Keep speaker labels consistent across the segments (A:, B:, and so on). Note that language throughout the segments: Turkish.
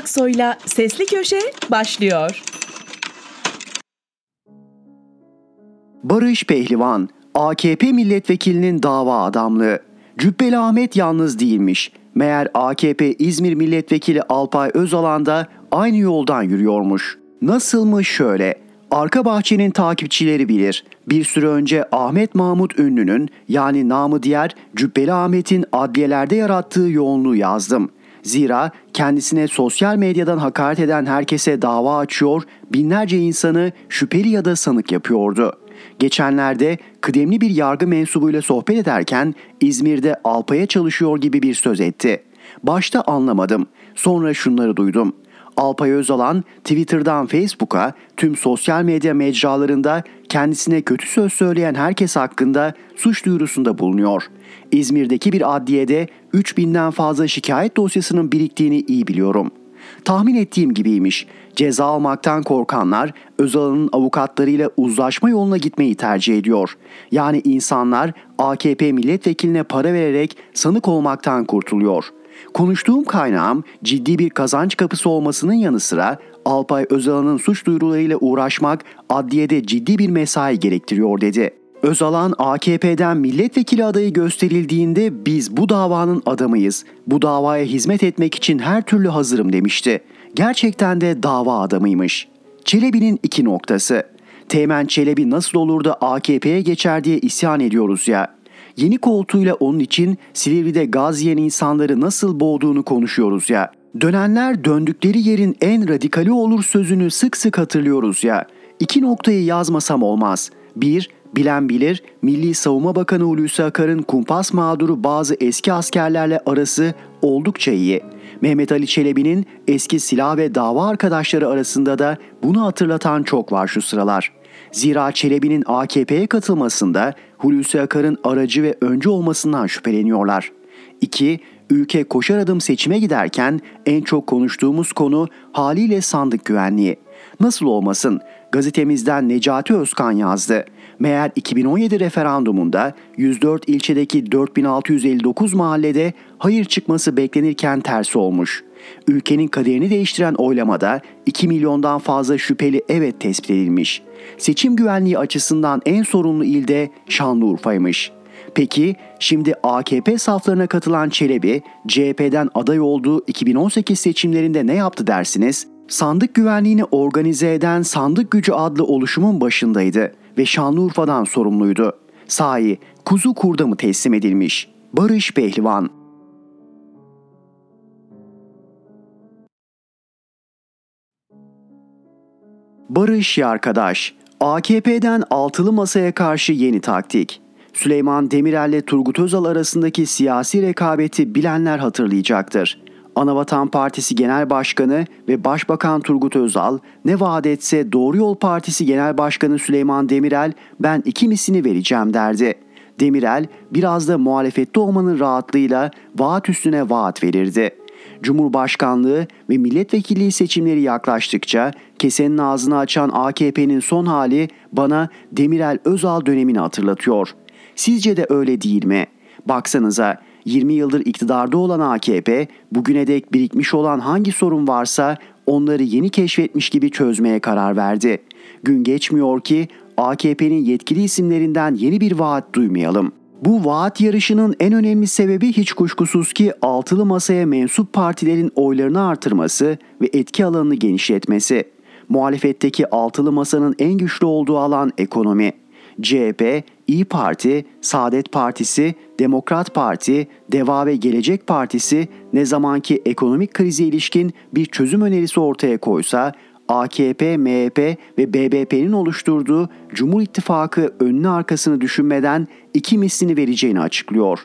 A: Aksoy'la Sesli Köşe başlıyor.
B: Barış Pehlivan, AKP milletvekilinin dava adamlığı. Cübbeli Ahmet yalnız değilmiş. Meğer AKP İzmir milletvekili Alpay Özalan da aynı yoldan yürüyormuş. Nasıl mı şöyle? Arka bahçenin takipçileri bilir. Bir süre önce Ahmet Mahmut Ünlü'nün yani namı diğer Cübbeli Ahmet'in adliyelerde yarattığı yoğunluğu yazdım. Zira kendisine sosyal medyadan hakaret eden herkese dava açıyor, binlerce insanı şüpheli ya da sanık yapıyordu. Geçenlerde kıdemli bir yargı mensubuyla sohbet ederken İzmir'de Alpay'a çalışıyor gibi bir söz etti. Başta anlamadım. Sonra şunları duydum. Alpay Özalan Twitter'dan Facebook'a tüm sosyal medya mecralarında kendisine kötü söz söyleyen herkes hakkında suç duyurusunda bulunuyor. İzmir'deki bir adliyede 3000'den fazla şikayet dosyasının biriktiğini iyi biliyorum. Tahmin ettiğim gibiymiş. Ceza almaktan korkanlar Özalan'ın avukatlarıyla uzlaşma yoluna gitmeyi tercih ediyor. Yani insanlar AKP milletvekiline para vererek sanık olmaktan kurtuluyor. Konuştuğum kaynağım ciddi bir kazanç kapısı olmasının yanı sıra Alpay Özalan'ın suç duyurularıyla uğraşmak adliyede ciddi bir mesai gerektiriyor dedi. Özalan AKP'den milletvekili adayı gösterildiğinde biz bu davanın adamıyız. Bu davaya hizmet etmek için her türlü hazırım demişti. Gerçekten de dava adamıymış. Çelebi'nin iki noktası. Teğmen Çelebi nasıl olur da AKP'ye geçer diye isyan ediyoruz ya. Yeni koltuğuyla onun için Silivri'de gaz yiyen insanları nasıl boğduğunu konuşuyoruz ya. Dönenler döndükleri yerin en radikali olur sözünü sık sık hatırlıyoruz ya. İki noktayı yazmasam olmaz. Bir, bilen bilir Milli Savunma Bakanı Hulusi Akar'ın kumpas mağduru bazı eski askerlerle arası oldukça iyi. Mehmet Ali Çelebi'nin eski silah ve dava arkadaşları arasında da bunu hatırlatan çok var şu sıralar. Zira Çelebi'nin AKP'ye katılmasında Hulusi Akar'ın aracı ve öncü olmasından şüpheleniyorlar. 2. Ülke koşar adım seçime giderken en çok konuştuğumuz konu haliyle sandık güvenliği. Nasıl olmasın? Gazetemizden Necati Özkan yazdı. Meğer 2017 referandumunda 104 ilçedeki 4659 mahallede hayır çıkması beklenirken tersi olmuş. Ülkenin kaderini değiştiren oylamada 2 milyondan fazla şüpheli evet tespit edilmiş. Seçim güvenliği açısından en sorunlu ilde Şanlıurfa'ymış. Peki şimdi AKP saflarına katılan Çelebi CHP'den aday olduğu 2018 seçimlerinde ne yaptı dersiniz? Sandık güvenliğini organize eden Sandık Gücü adlı oluşumun başındaydı ve Şanlıurfa'dan sorumluydu. Sahi kuzu kurda mı teslim edilmiş? Barış Pehlivan Barış arkadaş, AKP'den altılı masaya karşı yeni taktik. Süleyman Demirel ile Turgut Özal arasındaki siyasi rekabeti bilenler hatırlayacaktır. Anavatan Partisi Genel Başkanı ve Başbakan Turgut Özal ne vaat etse Doğru Yol Partisi Genel Başkanı Süleyman Demirel ben iki vereceğim derdi. Demirel biraz da muhalefette olmanın rahatlığıyla vaat üstüne vaat verirdi. Cumhurbaşkanlığı ve milletvekilliği seçimleri yaklaştıkça kesenin ağzını açan AKP'nin son hali bana Demirel Özal dönemini hatırlatıyor. Sizce de öyle değil mi? Baksanıza 20 yıldır iktidarda olan AKP bugüne dek birikmiş olan hangi sorun varsa onları yeni keşfetmiş gibi çözmeye karar verdi. Gün geçmiyor ki AKP'nin yetkili isimlerinden yeni bir vaat duymayalım. Bu vaat yarışının en önemli sebebi hiç kuşkusuz ki altılı masaya mensup partilerin oylarını artırması ve etki alanını genişletmesi. Muhalefetteki altılı masanın en güçlü olduğu alan ekonomi. CHP, İyi Parti, Saadet Partisi, Demokrat Parti, Deva ve Gelecek Partisi ne zamanki ekonomik krize ilişkin bir çözüm önerisi ortaya koysa AKP, MHP ve BBP'nin oluşturduğu Cumhur İttifakı önünü arkasını düşünmeden iki mislini vereceğini açıklıyor.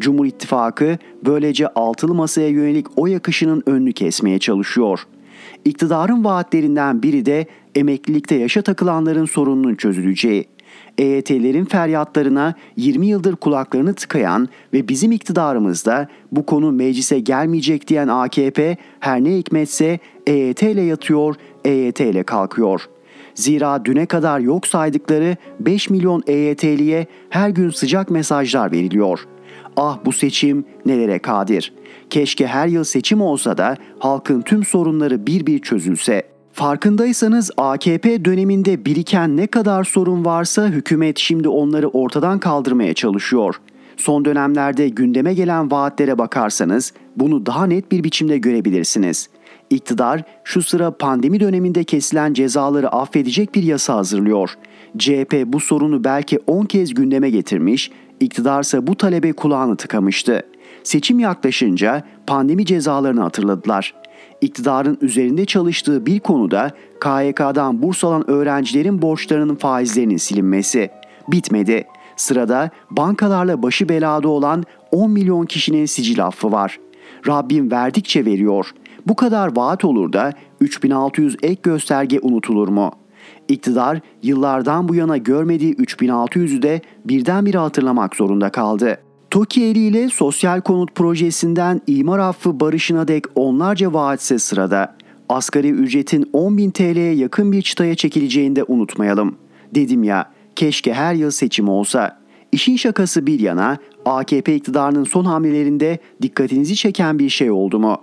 B: Cumhur İttifakı böylece altılı masaya yönelik o yakışının önünü kesmeye çalışıyor. İktidarın vaatlerinden biri de emeklilikte yaşa takılanların sorununun çözüleceği. EYT'lerin feryatlarına 20 yıldır kulaklarını tıkayan ve bizim iktidarımızda bu konu meclise gelmeyecek diyen AKP her ne hikmetse EYT ile yatıyor, EYT ile kalkıyor. Zira düne kadar yok saydıkları 5 milyon EYT'liye her gün sıcak mesajlar veriliyor. Ah bu seçim nelere kadir. Keşke her yıl seçim olsa da halkın tüm sorunları bir bir çözülse. Farkındaysanız AKP döneminde biriken ne kadar sorun varsa hükümet şimdi onları ortadan kaldırmaya çalışıyor. Son dönemlerde gündeme gelen vaatlere bakarsanız bunu daha net bir biçimde görebilirsiniz. İktidar şu sıra pandemi döneminde kesilen cezaları affedecek bir yasa hazırlıyor. CHP bu sorunu belki 10 kez gündeme getirmiş, iktidarsa bu talebe kulağını tıkamıştı. Seçim yaklaşınca pandemi cezalarını hatırladılar. İktidarın üzerinde çalıştığı bir konuda KYK'dan burs alan öğrencilerin borçlarının faizlerinin silinmesi. Bitmedi. Sırada bankalarla başı belada olan 10 milyon kişinin sicil affı var. Rabbim verdikçe veriyor. Bu kadar vaat olur da 3600 ek gösterge unutulur mu? İktidar yıllardan bu yana görmediği 3600'ü de birdenbire hatırlamak zorunda kaldı. TOKİ eliyle sosyal konut projesinden imar affı barışına dek onlarca vaatse sırada. Asgari ücretin 10.000 TL'ye yakın bir çıtaya çekileceğini de unutmayalım. Dedim ya keşke her yıl seçim olsa. İşin şakası bir yana AKP iktidarının son hamlelerinde dikkatinizi çeken bir şey oldu mu?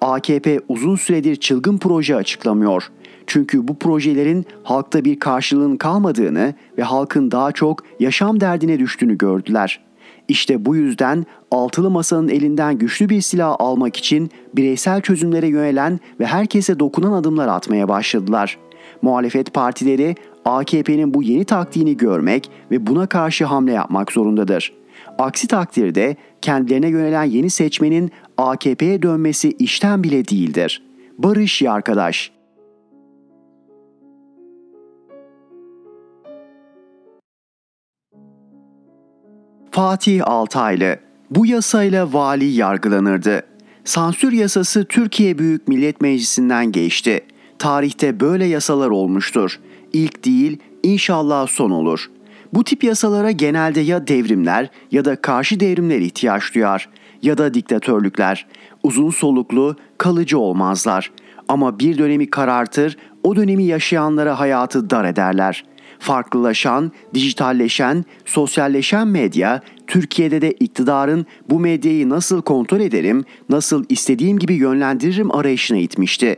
B: AKP uzun süredir çılgın proje açıklamıyor. Çünkü bu projelerin halkta bir karşılığın kalmadığını ve halkın daha çok yaşam derdine düştüğünü gördüler. İşte bu yüzden altılı masanın elinden güçlü bir silah almak için bireysel çözümlere yönelen ve herkese dokunan adımlar atmaya başladılar. Muhalefet partileri AKP'nin bu yeni taktiğini görmek ve buna karşı hamle yapmak zorundadır. Aksi takdirde kendilerine yönelen yeni seçmenin AKP'ye dönmesi işten bile değildir. Barış arkadaş. Fatih Altaylı bu yasayla vali yargılanırdı. Sansür yasası Türkiye Büyük Millet Meclisi'nden geçti. Tarihte böyle yasalar olmuştur. İlk değil, inşallah son olur. Bu tip yasalara genelde ya devrimler ya da karşı devrimler ihtiyaç duyar ya da diktatörlükler. Uzun soluklu, kalıcı olmazlar. Ama bir dönemi karartır, o dönemi yaşayanlara hayatı dar ederler.'' Farklılaşan, dijitalleşen, sosyalleşen medya Türkiye'de de iktidarın bu medyayı nasıl kontrol ederim, nasıl istediğim gibi yönlendiririm arayışına itmişti.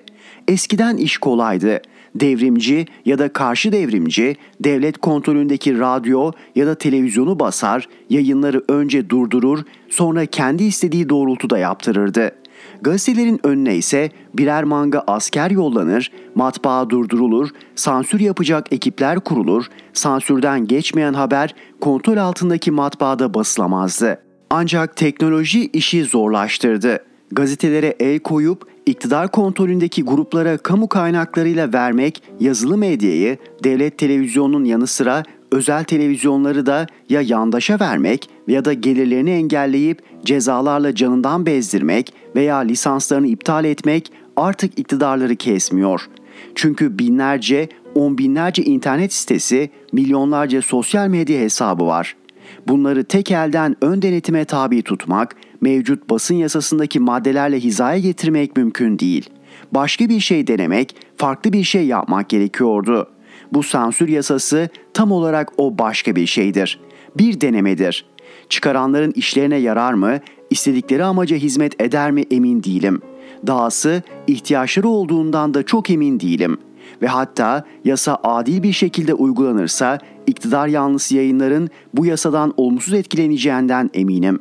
B: Eskiden iş kolaydı. Devrimci ya da karşı devrimci devlet kontrolündeki radyo ya da televizyonu basar, yayınları önce durdurur, sonra kendi istediği doğrultuda yaptırırdı.'' Gazetelerin önüne ise birer manga asker yollanır, matbaa durdurulur, sansür yapacak ekipler kurulur, sansürden geçmeyen haber kontrol altındaki matbaada basılamazdı. Ancak teknoloji işi zorlaştırdı. Gazetelere el koyup iktidar kontrolündeki gruplara kamu kaynaklarıyla vermek yazılı medyayı devlet televizyonunun yanı sıra özel televizyonları da ya yandaşa vermek ya da gelirlerini engelleyip cezalarla canından bezdirmek veya lisanslarını iptal etmek artık iktidarları kesmiyor. Çünkü binlerce, on binlerce internet sitesi, milyonlarca sosyal medya hesabı var. Bunları tek elden ön denetime tabi tutmak, mevcut basın yasasındaki maddelerle hizaya getirmek mümkün değil. Başka bir şey denemek, farklı bir şey yapmak gerekiyordu. Bu sansür yasası tam olarak o başka bir şeydir. Bir denemedir. Çıkaranların işlerine yarar mı, istedikleri amaca hizmet eder mi emin değilim. Dahası ihtiyaçları olduğundan da çok emin değilim. Ve hatta yasa adil bir şekilde uygulanırsa iktidar yanlısı yayınların bu yasadan olumsuz etkileneceğinden eminim.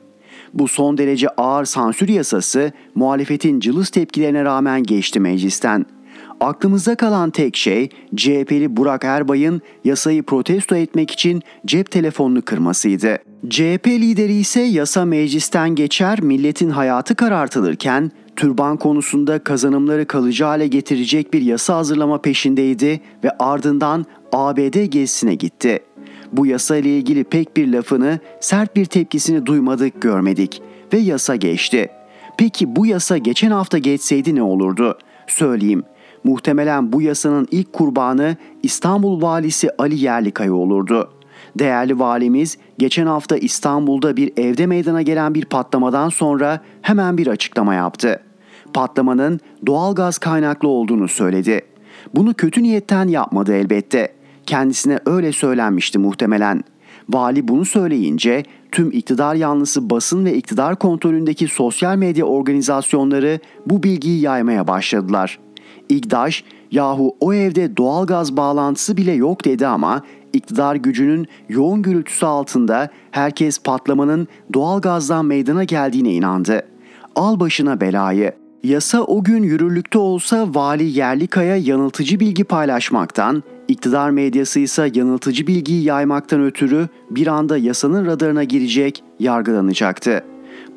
B: Bu son derece ağır sansür yasası muhalefetin cılız tepkilerine rağmen geçti meclisten.'' Aklımızda kalan tek şey CHP'li Burak Erbay'ın yasayı protesto etmek için cep telefonunu kırmasıydı. CHP lideri ise yasa meclisten geçer, milletin hayatı karartılırken türban konusunda kazanımları kalıcı hale getirecek bir yasa hazırlama peşindeydi ve ardından ABD gezisine gitti. Bu yasa ile ilgili pek bir lafını, sert bir tepkisini duymadık, görmedik ve yasa geçti. Peki bu yasa geçen hafta geçseydi ne olurdu? Söyleyeyim. Muhtemelen bu yasanın ilk kurbanı İstanbul valisi Ali Yerlikaya olurdu. Değerli valimiz geçen hafta İstanbul'da bir evde meydana gelen bir patlamadan sonra hemen bir açıklama yaptı. Patlamanın doğal gaz kaynaklı olduğunu söyledi. Bunu kötü niyetten yapmadı elbette. Kendisine öyle söylenmişti muhtemelen. Vali bunu söyleyince tüm iktidar yanlısı basın ve iktidar kontrolündeki sosyal medya organizasyonları bu bilgiyi yaymaya başladılar. İgdaş, yahu o evde doğalgaz bağlantısı bile yok dedi ama iktidar gücünün yoğun gürültüsü altında herkes patlamanın doğalgazdan meydana geldiğine inandı. Al başına belayı. Yasa o gün yürürlükte olsa vali Yerlikaya yanıltıcı bilgi paylaşmaktan, iktidar medyası ise yanıltıcı bilgiyi yaymaktan ötürü bir anda yasanın radarına girecek, yargılanacaktı.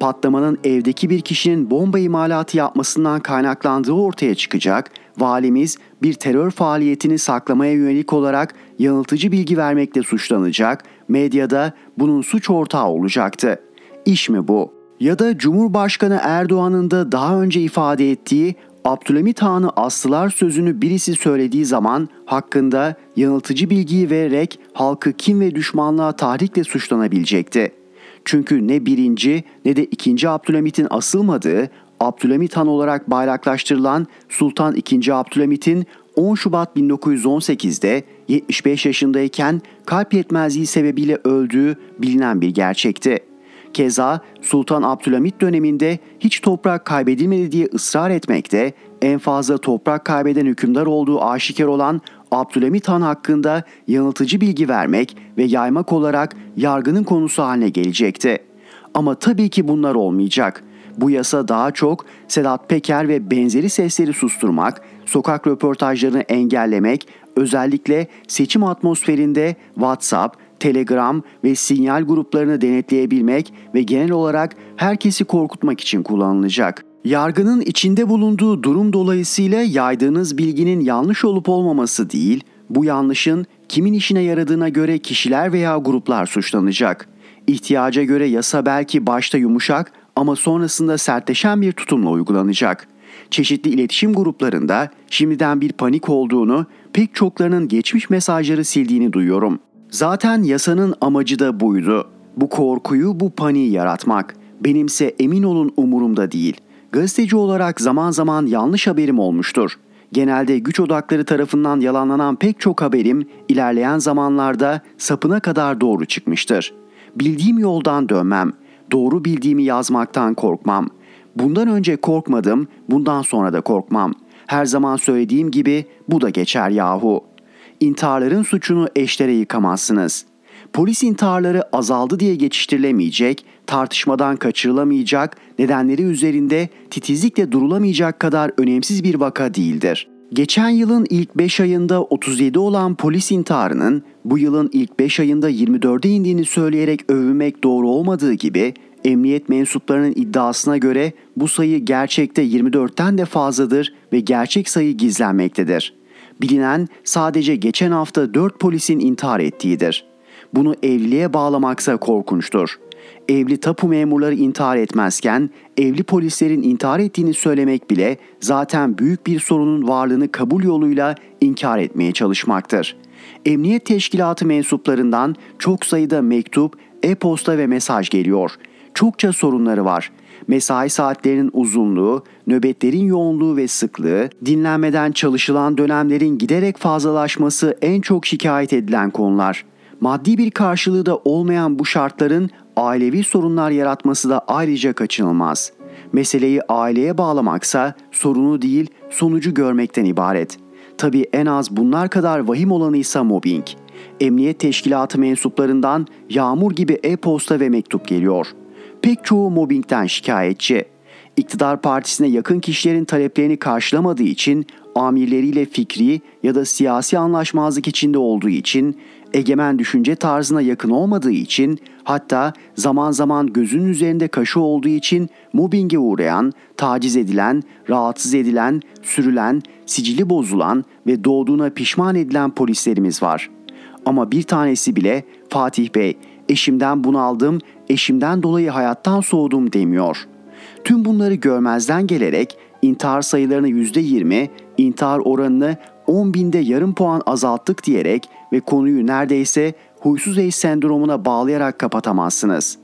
B: Patlamanın evdeki bir kişinin bomba imalatı yapmasından kaynaklandığı ortaya çıkacak, valimiz bir terör faaliyetini saklamaya yönelik olarak yanıltıcı bilgi vermekle suçlanacak, medyada bunun suç ortağı olacaktı. İş mi bu? Ya da Cumhurbaşkanı Erdoğan'ın da daha önce ifade ettiği Abdülhamit Han'ı astılar sözünü birisi söylediği zaman hakkında yanıltıcı bilgiyi vererek halkı kim ve düşmanlığa tahrikle suçlanabilecekti. Çünkü ne birinci ne de ikinci Abdülhamit'in asılmadığı, Abdülhamit Han olarak bayraklaştırılan Sultan II. Abdülhamit'in 10 Şubat 1918'de 75 yaşındayken kalp yetmezliği sebebiyle öldüğü bilinen bir gerçekti. Keza Sultan Abdülhamit döneminde hiç toprak kaybedilmedi diye ısrar etmekte, en fazla toprak kaybeden hükümdar olduğu aşikar olan Abdülhamit Han hakkında yanıltıcı bilgi vermek ve yaymak olarak yargının konusu haline gelecekti. Ama tabii ki bunlar olmayacak. Bu yasa daha çok Sedat Peker ve benzeri sesleri susturmak, sokak röportajlarını engellemek, özellikle seçim atmosferinde WhatsApp, Telegram ve sinyal gruplarını denetleyebilmek ve genel olarak herkesi korkutmak için kullanılacak. Yargının içinde bulunduğu durum dolayısıyla yaydığınız bilginin yanlış olup olmaması değil, bu yanlışın kimin işine yaradığına göre kişiler veya gruplar suçlanacak. İhtiyaca göre yasa belki başta yumuşak ama sonrasında sertleşen bir tutumla uygulanacak. Çeşitli iletişim gruplarında şimdiden bir panik olduğunu, pek çoklarının geçmiş mesajları sildiğini duyuyorum. Zaten yasanın amacı da buydu. Bu korkuyu, bu paniği yaratmak. Benimse emin olun umurumda değil. Gazeteci olarak zaman zaman yanlış haberim olmuştur. Genelde güç odakları tarafından yalanlanan pek çok haberim ilerleyen zamanlarda sapına kadar doğru çıkmıştır. Bildiğim yoldan dönmem. Doğru bildiğimi yazmaktan korkmam. Bundan önce korkmadım, bundan sonra da korkmam. Her zaman söylediğim gibi bu da geçer yahu. İntiharların suçunu eşlere yıkamazsınız. Polis intiharları azaldı diye geçiştirilemeyecek, tartışmadan kaçırılamayacak, nedenleri üzerinde titizlikle durulamayacak kadar önemsiz bir vaka değildir. Geçen yılın ilk 5 ayında 37 olan polis intiharının bu yılın ilk 5 ayında 24'e indiğini söyleyerek övünmek doğru olmadığı gibi emniyet mensuplarının iddiasına göre bu sayı gerçekte 24'ten de fazladır ve gerçek sayı gizlenmektedir. Bilinen sadece geçen hafta 4 polisin intihar ettiğidir. Bunu evliliğe bağlamaksa korkunçtur. Evli tapu memurları intihar etmezken evli polislerin intihar ettiğini söylemek bile zaten büyük bir sorunun varlığını kabul yoluyla inkar etmeye çalışmaktır. Emniyet teşkilatı mensuplarından çok sayıda mektup, e-posta ve mesaj geliyor. Çokça sorunları var. Mesai saatlerinin uzunluğu, nöbetlerin yoğunluğu ve sıklığı, dinlenmeden çalışılan dönemlerin giderek fazlalaşması en çok şikayet edilen konular. Maddi bir karşılığı da olmayan bu şartların ailevi sorunlar yaratması da ayrıca kaçınılmaz. Meseleyi aileye bağlamaksa sorunu değil sonucu görmekten ibaret. Tabi en az bunlar kadar vahim olanıysa mobbing. Emniyet teşkilatı mensuplarından yağmur gibi e-posta ve mektup geliyor. Pek çoğu mobbingten şikayetçi. İktidar partisine yakın kişilerin taleplerini karşılamadığı için amirleriyle fikri ya da siyasi anlaşmazlık içinde olduğu için egemen düşünce tarzına yakın olmadığı için hatta zaman zaman gözünün üzerinde kaşı olduğu için mobbinge uğrayan, taciz edilen, rahatsız edilen, sürülen, sicili bozulan ve doğduğuna pişman edilen polislerimiz var. Ama bir tanesi bile Fatih Bey, eşimden bunaldım, eşimden dolayı hayattan soğudum demiyor. Tüm bunları görmezden gelerek intihar sayılarını %20, intihar oranını 10 binde yarım puan azalttık diyerek ve konuyu neredeyse huysuz eş sendromuna bağlayarak kapatamazsınız.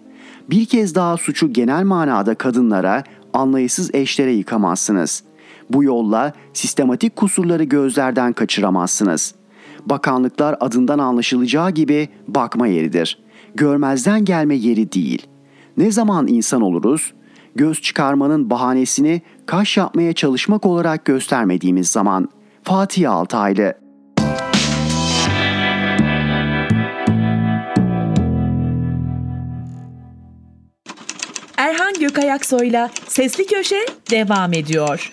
B: Bir kez daha suçu genel manada kadınlara, anlayışsız eşlere yıkamazsınız. Bu yolla sistematik kusurları gözlerden kaçıramazsınız. bakanlıklar adından anlaşılacağı gibi bakma yeridir. Görmezden gelme yeri değil. Ne zaman insan oluruz? Göz çıkarmanın bahanesini kaş yapmaya çalışmak olarak göstermediğimiz zaman. Fatih Altaylı
A: Erhan Gökayaksoy'la Sesli Köşe devam ediyor.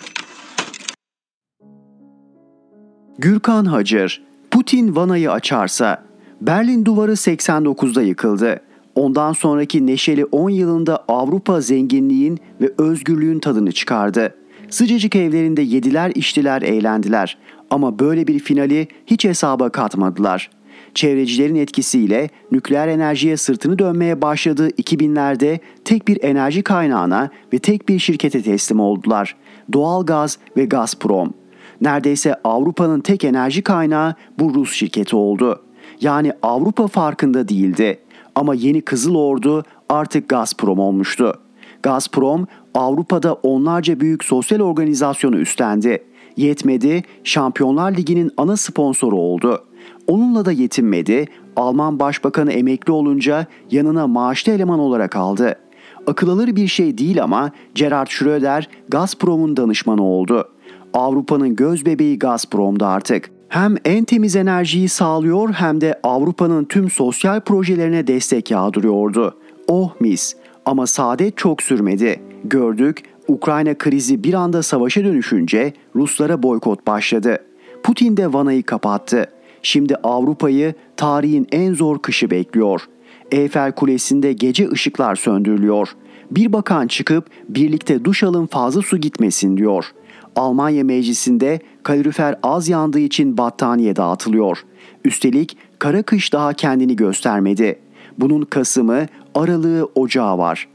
B: Gürkan Hacır, Putin Vana'yı açarsa, Berlin duvarı 89'da yıkıldı. Ondan sonraki neşeli 10 yılında Avrupa zenginliğin ve özgürlüğün tadını çıkardı. Sıcacık evlerinde yediler, içtiler, eğlendiler. Ama böyle bir finali hiç hesaba katmadılar. Çevrecilerin etkisiyle nükleer enerjiye sırtını dönmeye başladığı 2000'lerde tek bir enerji kaynağına ve tek bir şirkete teslim oldular. Doğalgaz ve Gazprom. Neredeyse Avrupa'nın tek enerji kaynağı bu Rus şirketi oldu. Yani Avrupa farkında değildi. Ama yeni Kızıl Ordu artık Gazprom olmuştu. Gazprom Avrupa'da onlarca büyük sosyal organizasyonu üstlendi. Yetmedi, Şampiyonlar Ligi'nin ana sponsoru oldu. Onunla da yetinmedi, Alman Başbakanı emekli olunca yanına maaşlı eleman olarak aldı. Akıl alır bir şey değil ama Gerhard Schröder Gazprom'un danışmanı oldu. Avrupa'nın göz bebeği Gazprom'da artık. Hem en temiz enerjiyi sağlıyor hem de Avrupa'nın tüm sosyal projelerine destek yağdırıyordu. Oh mis ama saadet çok sürmedi. Gördük Ukrayna krizi bir anda savaşa dönüşünce Ruslara boykot başladı. Putin de Vana'yı kapattı. Şimdi Avrupa'yı tarihin en zor kışı bekliyor. Eyfel Kulesi'nde gece ışıklar söndürülüyor. Bir bakan çıkıp birlikte duş alın fazla su gitmesin diyor. Almanya meclisinde kalorifer az yandığı için battaniye dağıtılıyor. Üstelik kara kış daha kendini göstermedi. Bunun Kasım'ı, Aralığı, Ocağı var.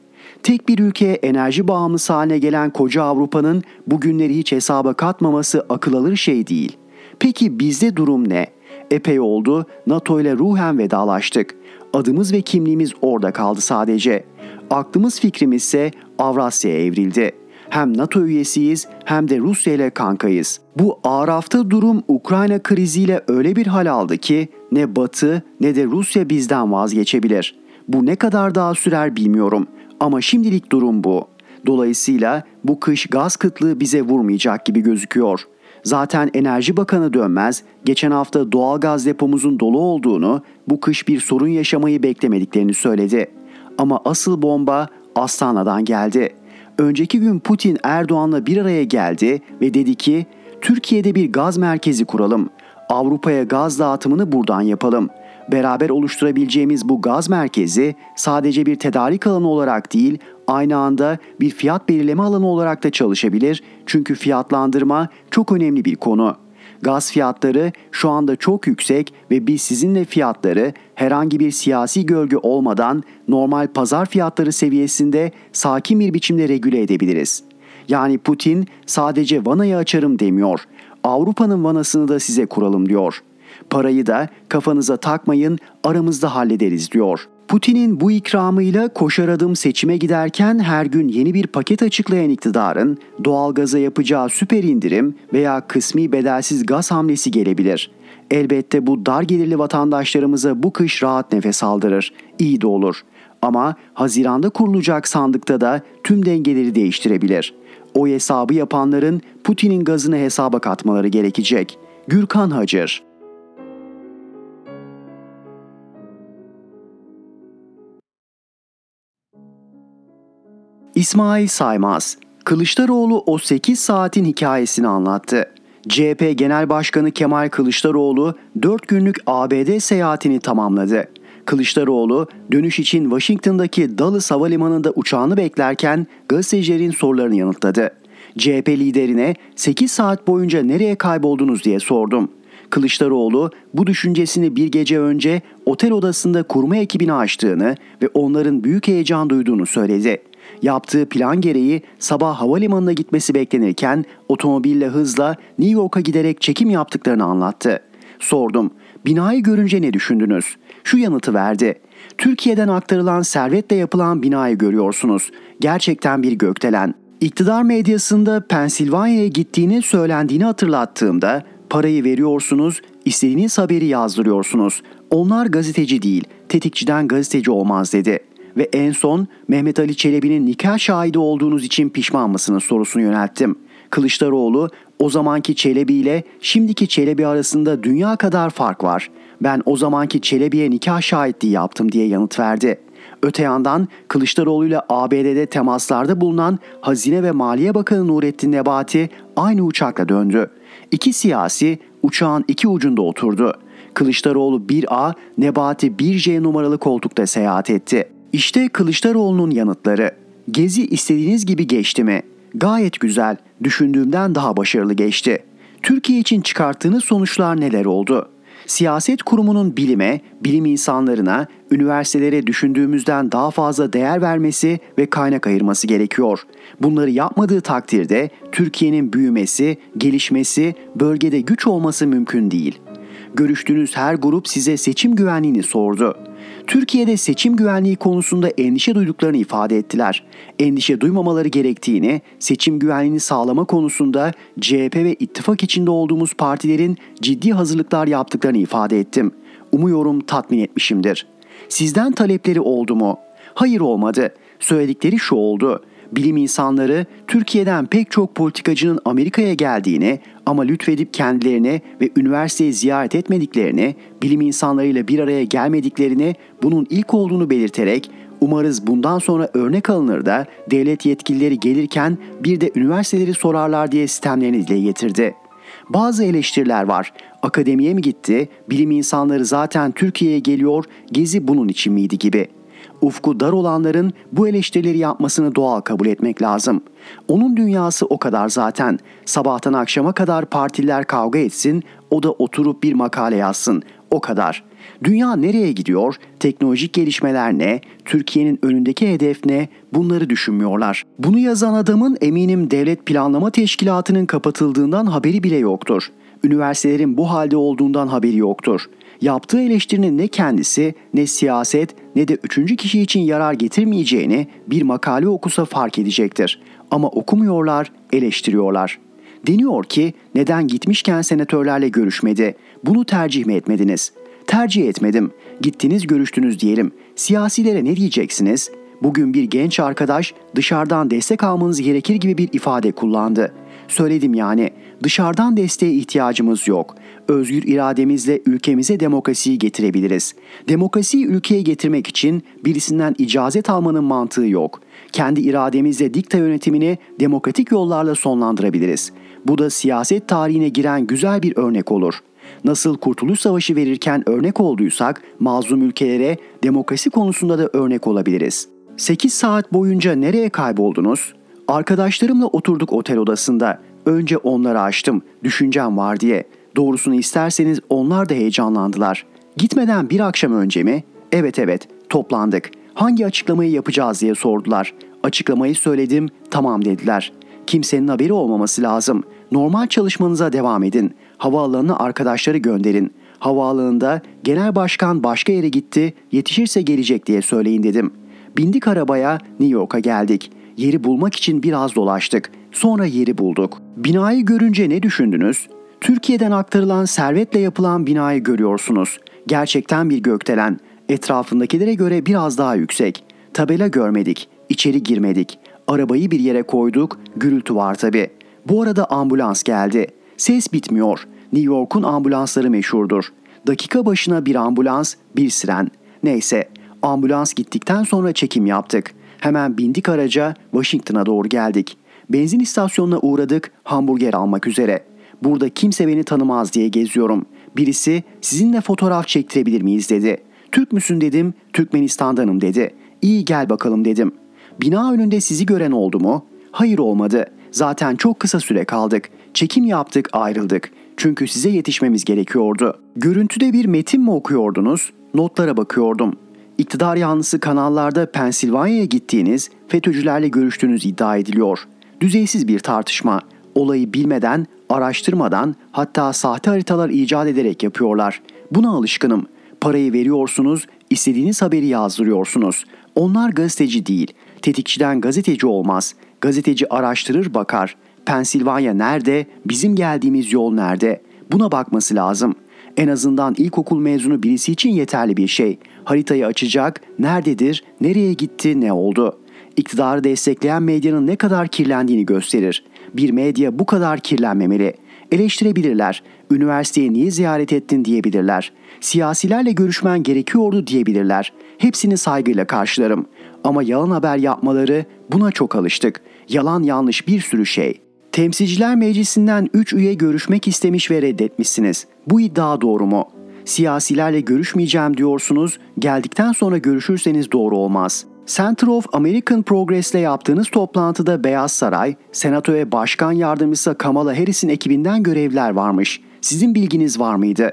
B: Tek bir ülkeye enerji bağımlısı haline gelen koca Avrupa'nın bugünleri hiç hesaba katmaması akıl alır şey değil. Peki bizde durum ne? Epey oldu NATO ile ruhen vedalaştık. Adımız ve kimliğimiz orada kaldı sadece. Aklımız fikrimiz ise Avrasya'ya evrildi. Hem NATO üyesiyiz hem de Rusya ile kankayız. Bu Araf'ta durum Ukrayna kriziyle öyle bir hal aldı ki ne Batı ne de Rusya bizden vazgeçebilir. Bu ne kadar daha sürer bilmiyorum ama şimdilik durum bu. Dolayısıyla bu kış gaz kıtlığı bize vurmayacak gibi gözüküyor. Zaten Enerji Bakanı Dönmez geçen hafta doğal gaz depomuzun dolu olduğunu, bu kış bir sorun yaşamayı beklemediklerini söyledi. Ama asıl bomba Astana'dan geldi. Önceki gün Putin Erdoğan'la bir araya geldi ve dedi ki Türkiye'de bir gaz merkezi kuralım. Avrupa'ya gaz dağıtımını buradan yapalım. Beraber oluşturabileceğimiz bu gaz merkezi sadece bir tedarik alanı olarak değil, aynı anda bir fiyat belirleme alanı olarak da çalışabilir. Çünkü fiyatlandırma çok önemli bir konu. Gaz fiyatları şu anda çok yüksek ve biz sizinle fiyatları herhangi bir siyasi gölge olmadan normal pazar fiyatları seviyesinde sakin bir biçimde regüle edebiliriz. Yani Putin sadece vanayı açarım demiyor. Avrupa'nın vanasını da size kuralım diyor. Parayı da kafanıza takmayın aramızda hallederiz diyor. Putin'in bu ikramıyla koşar adım seçime giderken her gün yeni bir paket açıklayan iktidarın doğalgaza yapacağı süper indirim veya kısmi bedelsiz gaz hamlesi gelebilir. Elbette bu dar gelirli vatandaşlarımıza bu kış rahat nefes aldırır. İyi de olur. Ama Haziran'da kurulacak sandıkta da tüm dengeleri değiştirebilir. O hesabı yapanların Putin'in gazını hesaba katmaları gerekecek. Gürkan Hacır İsmail Saymaz, Kılıçdaroğlu o 8 saatin hikayesini anlattı. CHP Genel Başkanı Kemal Kılıçdaroğlu 4 günlük ABD seyahatini tamamladı. Kılıçdaroğlu dönüş için Washington'daki Dulles Havalimanı'nda uçağını beklerken gazetecilerin sorularını yanıtladı. CHP liderine 8 saat boyunca nereye kayboldunuz diye sordum. Kılıçdaroğlu bu düşüncesini bir gece önce otel odasında kurma ekibini açtığını ve onların büyük heyecan duyduğunu söyledi. Yaptığı plan gereği sabah havalimanına gitmesi beklenirken otomobille hızla New York'a giderek çekim yaptıklarını anlattı. Sordum, binayı görünce ne düşündünüz? Şu yanıtı verdi. Türkiye'den aktarılan servetle yapılan binayı görüyorsunuz. Gerçekten bir gökdelen. İktidar medyasında Pensilvanya'ya gittiğini söylendiğini hatırlattığımda parayı veriyorsunuz, İstediğiniz haberi yazdırıyorsunuz. Onlar gazeteci değil, tetikçiden gazeteci olmaz dedi. Ve en son Mehmet Ali Çelebi'nin nikah şahidi olduğunuz için pişman mısınız sorusunu yönelttim. Kılıçdaroğlu o zamanki Çelebi ile şimdiki Çelebi arasında dünya kadar fark var. Ben o zamanki Çelebi'ye nikah şahitliği yaptım diye yanıt verdi. Öte yandan Kılıçdaroğlu ile ABD'de temaslarda bulunan Hazine ve Maliye Bakanı Nurettin Nebati aynı uçakla döndü. İki siyasi uçağın iki ucunda oturdu. Kılıçdaroğlu 1A, Nebati 1C numaralı koltukta seyahat etti. İşte Kılıçdaroğlu'nun yanıtları. Gezi istediğiniz gibi geçti mi? Gayet güzel, düşündüğümden daha başarılı geçti. Türkiye için çıkarttığınız sonuçlar neler oldu? Siyaset kurumunun bilime, bilim insanlarına, üniversitelere düşündüğümüzden daha fazla değer vermesi ve kaynak ayırması gerekiyor. Bunları yapmadığı takdirde Türkiye'nin büyümesi, gelişmesi, bölgede güç olması mümkün değil. Görüştüğünüz her grup size seçim güvenliğini sordu. Türkiye'de seçim güvenliği konusunda endişe duyduklarını ifade ettiler. Endişe duymamaları gerektiğini, seçim güvenliğini sağlama konusunda CHP ve ittifak içinde olduğumuz partilerin ciddi hazırlıklar yaptıklarını ifade ettim. Umuyorum tatmin etmişimdir. Sizden talepleri oldu mu? Hayır olmadı. Söyledikleri şu oldu bilim insanları Türkiye'den pek çok politikacının Amerika'ya geldiğini ama lütfedip kendilerini ve üniversiteyi ziyaret etmediklerini, bilim insanlarıyla bir araya gelmediklerini, bunun ilk olduğunu belirterek umarız bundan sonra örnek alınır da devlet yetkilileri gelirken bir de üniversiteleri sorarlar diye sistemlerini dile getirdi. Bazı eleştiriler var. Akademiye mi gitti? Bilim insanları zaten Türkiye'ye geliyor. Gezi bunun için miydi gibi.'' Ufku dar olanların bu eleştirileri yapmasını doğal kabul etmek lazım. Onun dünyası o kadar zaten. Sabahtan akşama kadar partiler kavga etsin, o da oturup bir makale yazsın. O kadar. Dünya nereye gidiyor? Teknolojik gelişmeler ne? Türkiye'nin önündeki hedef ne? Bunları düşünmüyorlar. Bunu yazan adamın eminim Devlet Planlama Teşkilatı'nın kapatıldığından haberi bile yoktur. Üniversitelerin bu halde olduğundan haberi yoktur. Yaptığı eleştirinin ne kendisi ne siyaset ne de üçüncü kişi için yarar getirmeyeceğini bir makale okusa fark edecektir. Ama okumuyorlar, eleştiriyorlar. Deniyor ki neden gitmişken senatörlerle görüşmedi? Bunu tercih mi etmediniz? Tercih etmedim. Gittiniz görüştünüz diyelim. Siyasilere ne diyeceksiniz? Bugün bir genç arkadaş dışarıdan destek almanız gerekir gibi bir ifade kullandı. Söyledim yani dışarıdan desteğe ihtiyacımız yok. Özgür irademizle ülkemize demokrasiyi getirebiliriz. Demokrasiyi ülkeye getirmek için birisinden icazet almanın mantığı yok. Kendi irademizle dikta yönetimini demokratik yollarla sonlandırabiliriz. Bu da siyaset tarihine giren güzel bir örnek olur. Nasıl Kurtuluş Savaşı verirken örnek olduysak mazlum ülkelere demokrasi konusunda da örnek olabiliriz. 8 saat boyunca nereye kayboldunuz? Arkadaşlarımla oturduk otel odasında. Önce onları açtım. Düşüncem var diye. Doğrusunu isterseniz onlar da heyecanlandılar. Gitmeden bir akşam önce mi? Evet evet toplandık. Hangi açıklamayı yapacağız diye sordular. Açıklamayı söyledim tamam dediler. Kimsenin haberi olmaması lazım. Normal çalışmanıza devam edin. Havaalanına arkadaşları gönderin. Havaalanında genel başkan başka yere gitti, yetişirse gelecek diye söyleyin dedim. Bindik arabaya New York'a geldik. Yeri bulmak için biraz dolaştık. Sonra yeri bulduk. Binayı görünce ne düşündünüz? Türkiye'den aktarılan servetle yapılan binayı görüyorsunuz. Gerçekten bir gökdelen. Etrafındakilere göre biraz daha yüksek. Tabela görmedik. İçeri girmedik. Arabayı bir yere koyduk. Gürültü var tabi. Bu arada ambulans geldi. Ses bitmiyor. New York'un ambulansları meşhurdur. Dakika başına bir ambulans, bir siren. Neyse, ambulans gittikten sonra çekim yaptık. Hemen bindik araca, Washington'a doğru geldik. Benzin istasyonuna uğradık, hamburger almak üzere. Burada kimse beni tanımaz diye geziyorum. Birisi sizinle fotoğraf çektirebilir miyiz dedi. Türk müsün dedim, Türkmenistan'danım dedi. İyi gel bakalım dedim. Bina önünde sizi gören oldu mu? Hayır olmadı. Zaten çok kısa süre kaldık. Çekim yaptık ayrıldık. Çünkü size yetişmemiz gerekiyordu. Görüntüde bir metin mi okuyordunuz? Notlara bakıyordum. İktidar yanlısı kanallarda Pensilvanya'ya gittiğiniz, FETÖ'cülerle görüştüğünüz iddia ediliyor. Düzeysiz bir tartışma. Olayı bilmeden, araştırmadan, hatta sahte haritalar icat ederek yapıyorlar. Buna alışkınım. Parayı veriyorsunuz, istediğiniz haberi yazdırıyorsunuz. Onlar gazeteci değil. Tetikçiden gazeteci olmaz. Gazeteci araştırır bakar. Pensilvanya nerede? Bizim geldiğimiz yol nerede? Buna bakması lazım. En azından ilkokul mezunu birisi için yeterli bir şey. Haritayı açacak, nerededir, nereye gitti, ne oldu? İktidarı destekleyen medyanın ne kadar kirlendiğini gösterir. Bir medya bu kadar kirlenmemeli. Eleştirebilirler. Üniversiteyi niye ziyaret ettin diyebilirler. Siyasilerle görüşmen gerekiyordu diyebilirler. Hepsini saygıyla karşılarım. Ama yalan haber yapmaları buna çok alıştık. Yalan yanlış bir sürü şey. Temsilciler Meclisi'nden 3 üye görüşmek istemiş ve reddetmişsiniz. Bu iddia doğru mu? Siyasilerle görüşmeyeceğim diyorsunuz, geldikten sonra görüşürseniz doğru olmaz. Center of American Progress'le yaptığınız toplantıda Beyaz Saray, Senato ve Başkan Yardımcısı Kamala Harris'in ekibinden görevler varmış. Sizin bilginiz var mıydı?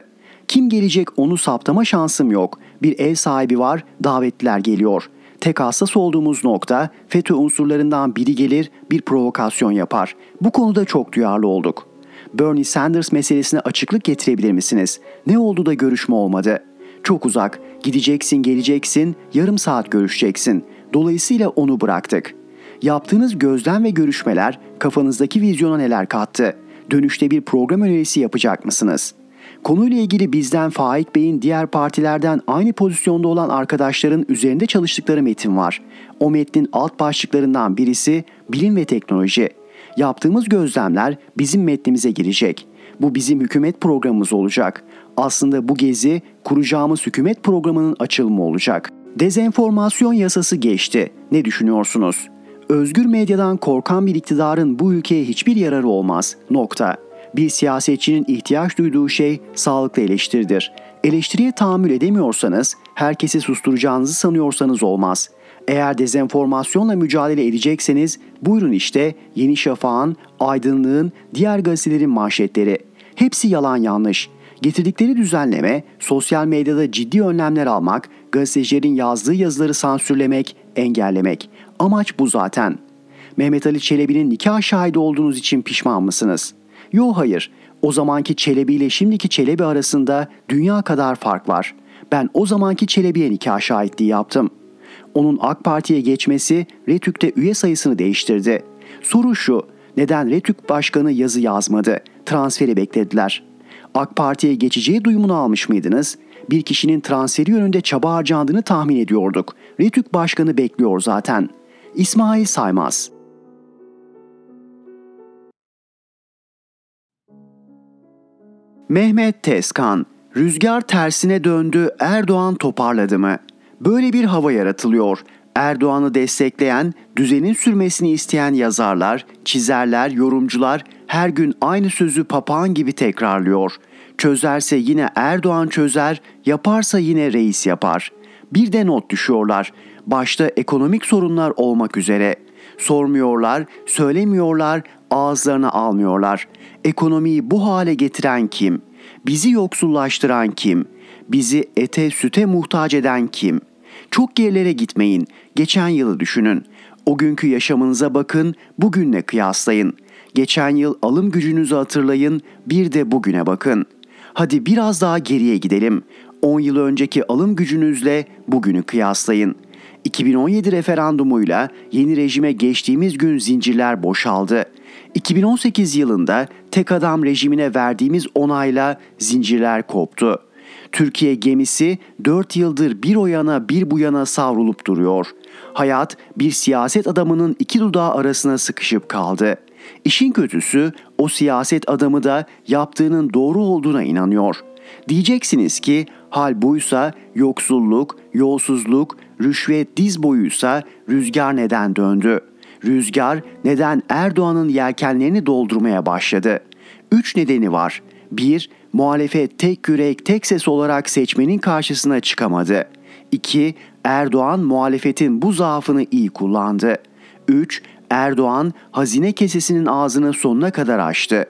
B: Kim gelecek onu saptama şansım yok. Bir ev sahibi var, davetliler geliyor. Tek hassas olduğumuz nokta FETÖ unsurlarından biri gelir bir provokasyon yapar. Bu konuda çok duyarlı olduk. Bernie Sanders meselesine açıklık getirebilir misiniz? Ne oldu da görüşme olmadı? Çok uzak. Gideceksin, geleceksin, yarım saat görüşeceksin. Dolayısıyla onu bıraktık. Yaptığınız gözlem ve görüşmeler kafanızdaki vizyona neler kattı? Dönüşte bir program önerisi yapacak mısınız?'' Konuyla ilgili bizden Faik Bey'in diğer partilerden aynı pozisyonda olan arkadaşların üzerinde çalıştıkları metin var. O metnin alt başlıklarından birisi bilim ve teknoloji. Yaptığımız gözlemler bizim metnimize girecek. Bu bizim hükümet programımız olacak. Aslında bu gezi kuracağımız hükümet programının açılımı olacak. Dezenformasyon yasası geçti. Ne düşünüyorsunuz? Özgür medyadan korkan bir iktidarın bu ülkeye hiçbir yararı olmaz. Nokta. Bir siyasetçinin ihtiyaç duyduğu şey sağlıklı eleştiridir. Eleştiriye tahammül edemiyorsanız, herkesi susturacağınızı sanıyorsanız olmaz. Eğer dezenformasyonla mücadele edecekseniz buyurun işte Yeni Şafak'ın, Aydınlığın, diğer gazetelerin manşetleri. Hepsi yalan yanlış. Getirdikleri düzenleme, sosyal medyada ciddi önlemler almak, gazetecilerin yazdığı yazıları sansürlemek, engellemek. Amaç bu zaten. Mehmet Ali Çelebi'nin nikah şahidi olduğunuz için pişman mısınız?'' Yo hayır. O zamanki Çelebi ile şimdiki Çelebi arasında dünya kadar fark var. Ben o zamanki Çelebi'ye nikah şahitliği yaptım. Onun AK Parti'ye geçmesi Retük'te üye sayısını değiştirdi. Soru şu, neden Retük Başkanı yazı yazmadı? Transferi beklediler. AK Parti'ye geçeceği duyumunu almış mıydınız? Bir kişinin transferi yönünde çaba harcandığını tahmin ediyorduk. Retük Başkanı bekliyor zaten. İsmail Saymaz Mehmet Tezkan, rüzgar tersine döndü Erdoğan toparladı mı? Böyle bir hava yaratılıyor. Erdoğan'ı destekleyen, düzenin sürmesini isteyen yazarlar, çizerler, yorumcular her gün aynı sözü papağan gibi tekrarlıyor. Çözerse yine Erdoğan çözer, yaparsa yine reis yapar. Bir de not düşüyorlar. Başta ekonomik sorunlar olmak üzere. Sormuyorlar, söylemiyorlar, ağızlarına almıyorlar. Ekonomiyi bu hale getiren kim? Bizi yoksullaştıran kim? Bizi ete süte muhtaç eden kim? Çok gerilere gitmeyin. Geçen yılı düşünün. O günkü yaşamınıza bakın, bugünle kıyaslayın. Geçen yıl alım gücünüzü hatırlayın, bir de bugüne bakın. Hadi biraz daha geriye gidelim. 10 yıl önceki alım gücünüzle bugünü kıyaslayın. 2017 referandumuyla yeni rejime geçtiğimiz gün zincirler boşaldı. 2018 yılında tek adam rejimine verdiğimiz onayla zincirler koptu. Türkiye gemisi 4 yıldır bir o yana bir bu yana savrulup duruyor. Hayat bir siyaset adamının iki dudağı arasına sıkışıp kaldı. İşin kötüsü o siyaset adamı da yaptığının doğru olduğuna inanıyor. Diyeceksiniz ki hal buysa yoksulluk, yolsuzluk, rüşvet diz boyuysa rüzgar neden döndü?'' Rüzgar neden Erdoğan'ın yelkenlerini doldurmaya başladı? Üç nedeni var. 1. Muhalefet tek yürek tek ses olarak seçmenin karşısına çıkamadı. 2. Erdoğan muhalefetin bu zaafını iyi kullandı. 3. Erdoğan hazine kesesinin ağzını sonuna kadar açtı.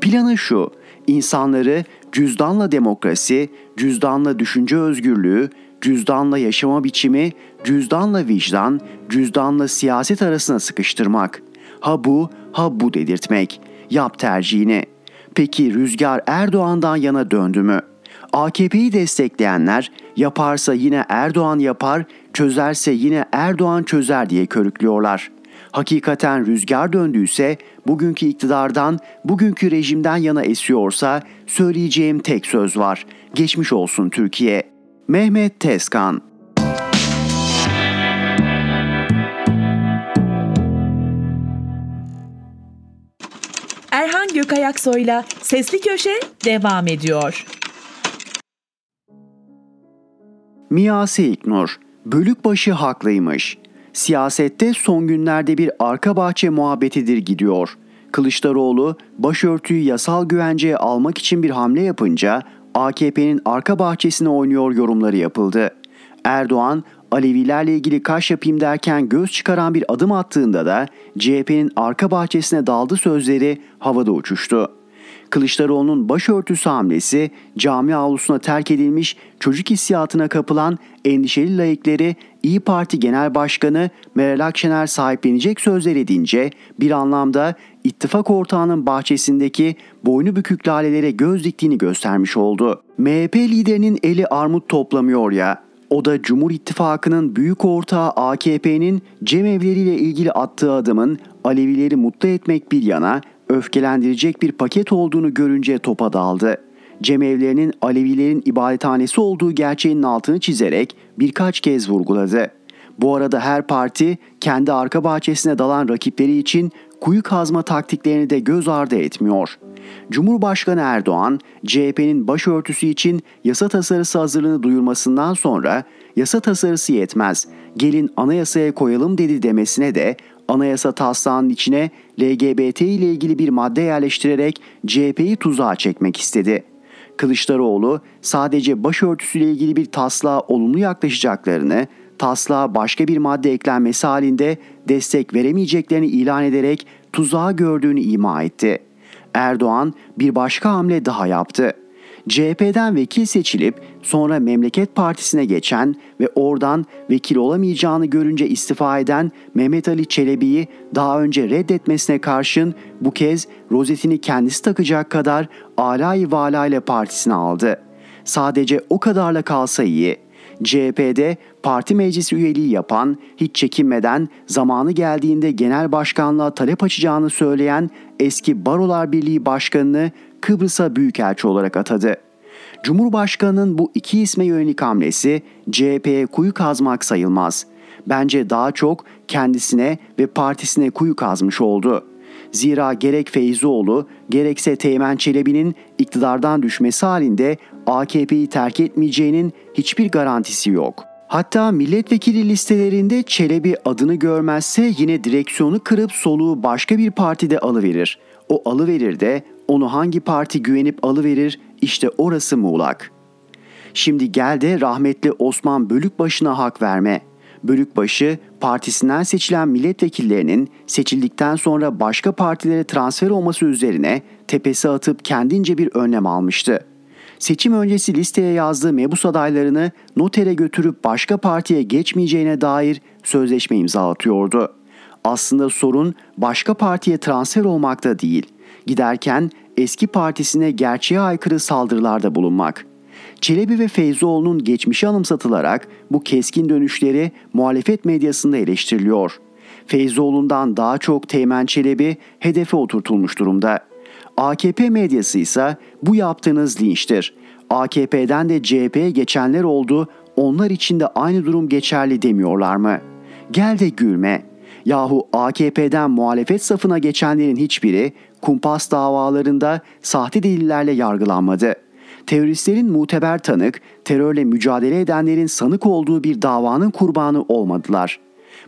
B: Planı şu, insanları cüzdanla demokrasi, cüzdanla düşünce özgürlüğü, cüzdanla yaşama biçimi, cüzdanla vicdan, cüzdanla siyaset arasına sıkıştırmak. Ha bu, ha bu dedirtmek. Yap tercihini. Peki rüzgar Erdoğan'dan yana döndü mü? AKP'yi destekleyenler yaparsa yine Erdoğan yapar, çözerse yine Erdoğan çözer diye körüklüyorlar. Hakikaten rüzgar döndüyse, bugünkü iktidardan, bugünkü rejimden yana esiyorsa söyleyeceğim tek söz var. Geçmiş olsun Türkiye. Mehmet Tezkan
A: Erhan Gökayaksoy'la Sesli Köşe devam ediyor.
B: Miyase İknur, Bölükbaşı haklıymış. Siyasette son günlerde bir arka bahçe muhabbetidir gidiyor. Kılıçdaroğlu başörtüyü yasal güvenceye almak için bir hamle yapınca AKP'nin arka bahçesine oynuyor yorumları yapıldı. Erdoğan Alevilerle ilgili kaş yapayım derken göz çıkaran bir adım attığında da CHP'nin arka bahçesine daldı sözleri havada uçuştu. Kılıçdaroğlu'nun başörtüsü hamlesi cami avlusuna terk edilmiş çocuk hissiyatına kapılan endişeli layıkları İyi Parti Genel Başkanı Meral Akşener sahiplenecek sözler edince bir anlamda ittifak ortağının bahçesindeki boynu bükük lalelere göz diktiğini göstermiş oldu. MHP liderinin eli armut toplamıyor ya, o da Cumhur İttifakı'nın büyük ortağı AKP'nin cemevleriyle ilgili attığı adımın Alevileri mutlu etmek bir yana öfkelendirecek bir paket olduğunu görünce topa daldı. Cemevlerinin Alevilerin ibadethanesi olduğu gerçeğinin altını çizerek birkaç kez vurguladı. Bu arada her parti kendi arka bahçesine dalan rakipleri için kuyu kazma taktiklerini de göz ardı etmiyor. Cumhurbaşkanı Erdoğan, CHP'nin başörtüsü için yasa tasarısı hazırlığını duyurmasından sonra yasa tasarısı yetmez, gelin anayasaya koyalım dedi demesine de anayasa taslağının içine LGBT ile ilgili bir madde yerleştirerek CHP'yi tuzağa çekmek istedi. Kılıçdaroğlu sadece başörtüsüyle ilgili bir taslağa olumlu yaklaşacaklarını, taslağa başka bir madde eklenmesi halinde destek veremeyeceklerini ilan ederek tuzağı gördüğünü ima etti. Erdoğan bir başka hamle daha yaptı. CHP'den vekil seçilip sonra Memleket Partisi'ne geçen ve oradan vekil olamayacağını görünce istifa eden Mehmet Ali Çelebi'yi daha önce reddetmesine karşın bu kez rozetini kendisi takacak kadar alay vala ile partisine aldı. Sadece o kadarla kalsa iyi. CHP'de parti meclisi üyeliği yapan, hiç çekinmeden zamanı geldiğinde genel başkanlığa talep açacağını söyleyen eski Barolar Birliği Başkanı'nı Kıbrıs'a büyükelçi olarak atadı. Cumhurbaşkanının bu iki isme yönelik hamlesi CHP'ye kuyu kazmak sayılmaz. Bence daha çok kendisine ve partisine kuyu kazmış oldu. Zira gerek Feyzoğlu gerekse Teğmen Çelebi'nin iktidardan düşmesi halinde AKP'yi terk etmeyeceğinin hiçbir garantisi yok. Hatta milletvekili listelerinde Çelebi adını görmezse yine direksiyonu kırıp soluğu başka bir partide alıverir. O alıverir de onu hangi parti güvenip alıverir işte orası muğlak. Şimdi gel de rahmetli Osman Bölükbaşı'na hak verme. Bölükbaşı partisinden seçilen milletvekillerinin seçildikten sonra başka partilere transfer olması üzerine tepesi atıp kendince bir önlem almıştı. Seçim öncesi listeye yazdığı mebus adaylarını notere götürüp başka partiye geçmeyeceğine dair sözleşme imza atıyordu. Aslında sorun başka partiye transfer olmakta değil. Giderken eski partisine gerçeğe aykırı saldırılarda bulunmak. Çelebi ve Feyzoğlu'nun geçmişi anımsatılarak bu keskin dönüşleri muhalefet medyasında eleştiriliyor. Feyzoğlu'ndan daha çok Teğmen Çelebi hedefe oturtulmuş durumda. AKP medyası ise bu yaptığınız linçtir. AKP'den de CHP'ye geçenler oldu, onlar için de aynı durum geçerli demiyorlar mı? Gel de gülme. Yahu AKP'den muhalefet safına geçenlerin hiçbiri kumpas davalarında sahte delillerle yargılanmadı. Teröristlerin muteber tanık, terörle mücadele edenlerin sanık olduğu bir davanın kurbanı olmadılar.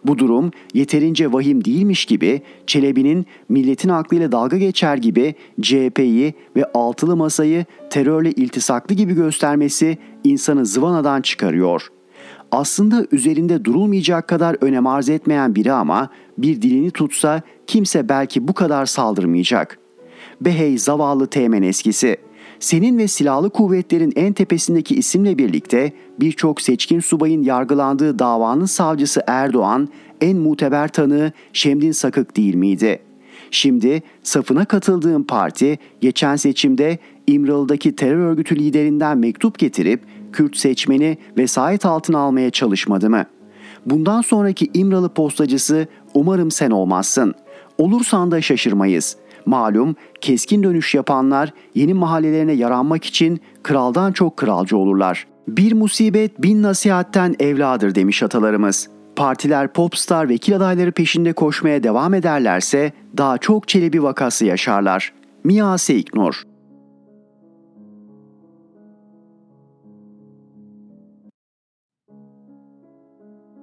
B: Bu durum yeterince vahim değilmiş gibi Çelebi'nin milletin aklıyla dalga geçer gibi CHP'yi ve altılı masayı terörle iltisaklı gibi göstermesi insanı zıvanadan çıkarıyor. Aslında üzerinde durulmayacak kadar önem arz etmeyen biri ama bir dilini tutsa kimse belki bu kadar saldırmayacak. Behey zavallı teğmen eskisi. Senin ve silahlı kuvvetlerin en tepesindeki isimle birlikte birçok seçkin subayın yargılandığı davanın savcısı Erdoğan en muteber tanığı Şemdin Sakık değil miydi? Şimdi safına katıldığım parti geçen seçimde İmralı'daki terör örgütü liderinden mektup getirip Kürt seçmeni vesayet altına almaya çalışmadı mı? Bundan sonraki İmralı postacısı umarım sen olmazsın. Olursan da şaşırmayız. Malum keskin dönüş yapanlar yeni mahallelerine yaranmak için kraldan çok kralcı olurlar. Bir musibet bin nasihatten evladır demiş atalarımız. Partiler popstar vekil adayları peşinde koşmaya devam ederlerse daha çok çelebi vakası yaşarlar. Mia Seiknur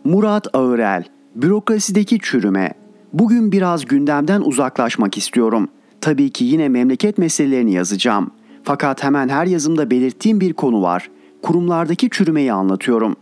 B: Murat Ağırel, bürokrasideki çürüme. Bugün biraz gündemden uzaklaşmak istiyorum. Tabii ki yine memleket meselelerini yazacağım. Fakat hemen her yazımda belirttiğim bir konu var. Kurumlardaki çürümeyi anlatıyorum.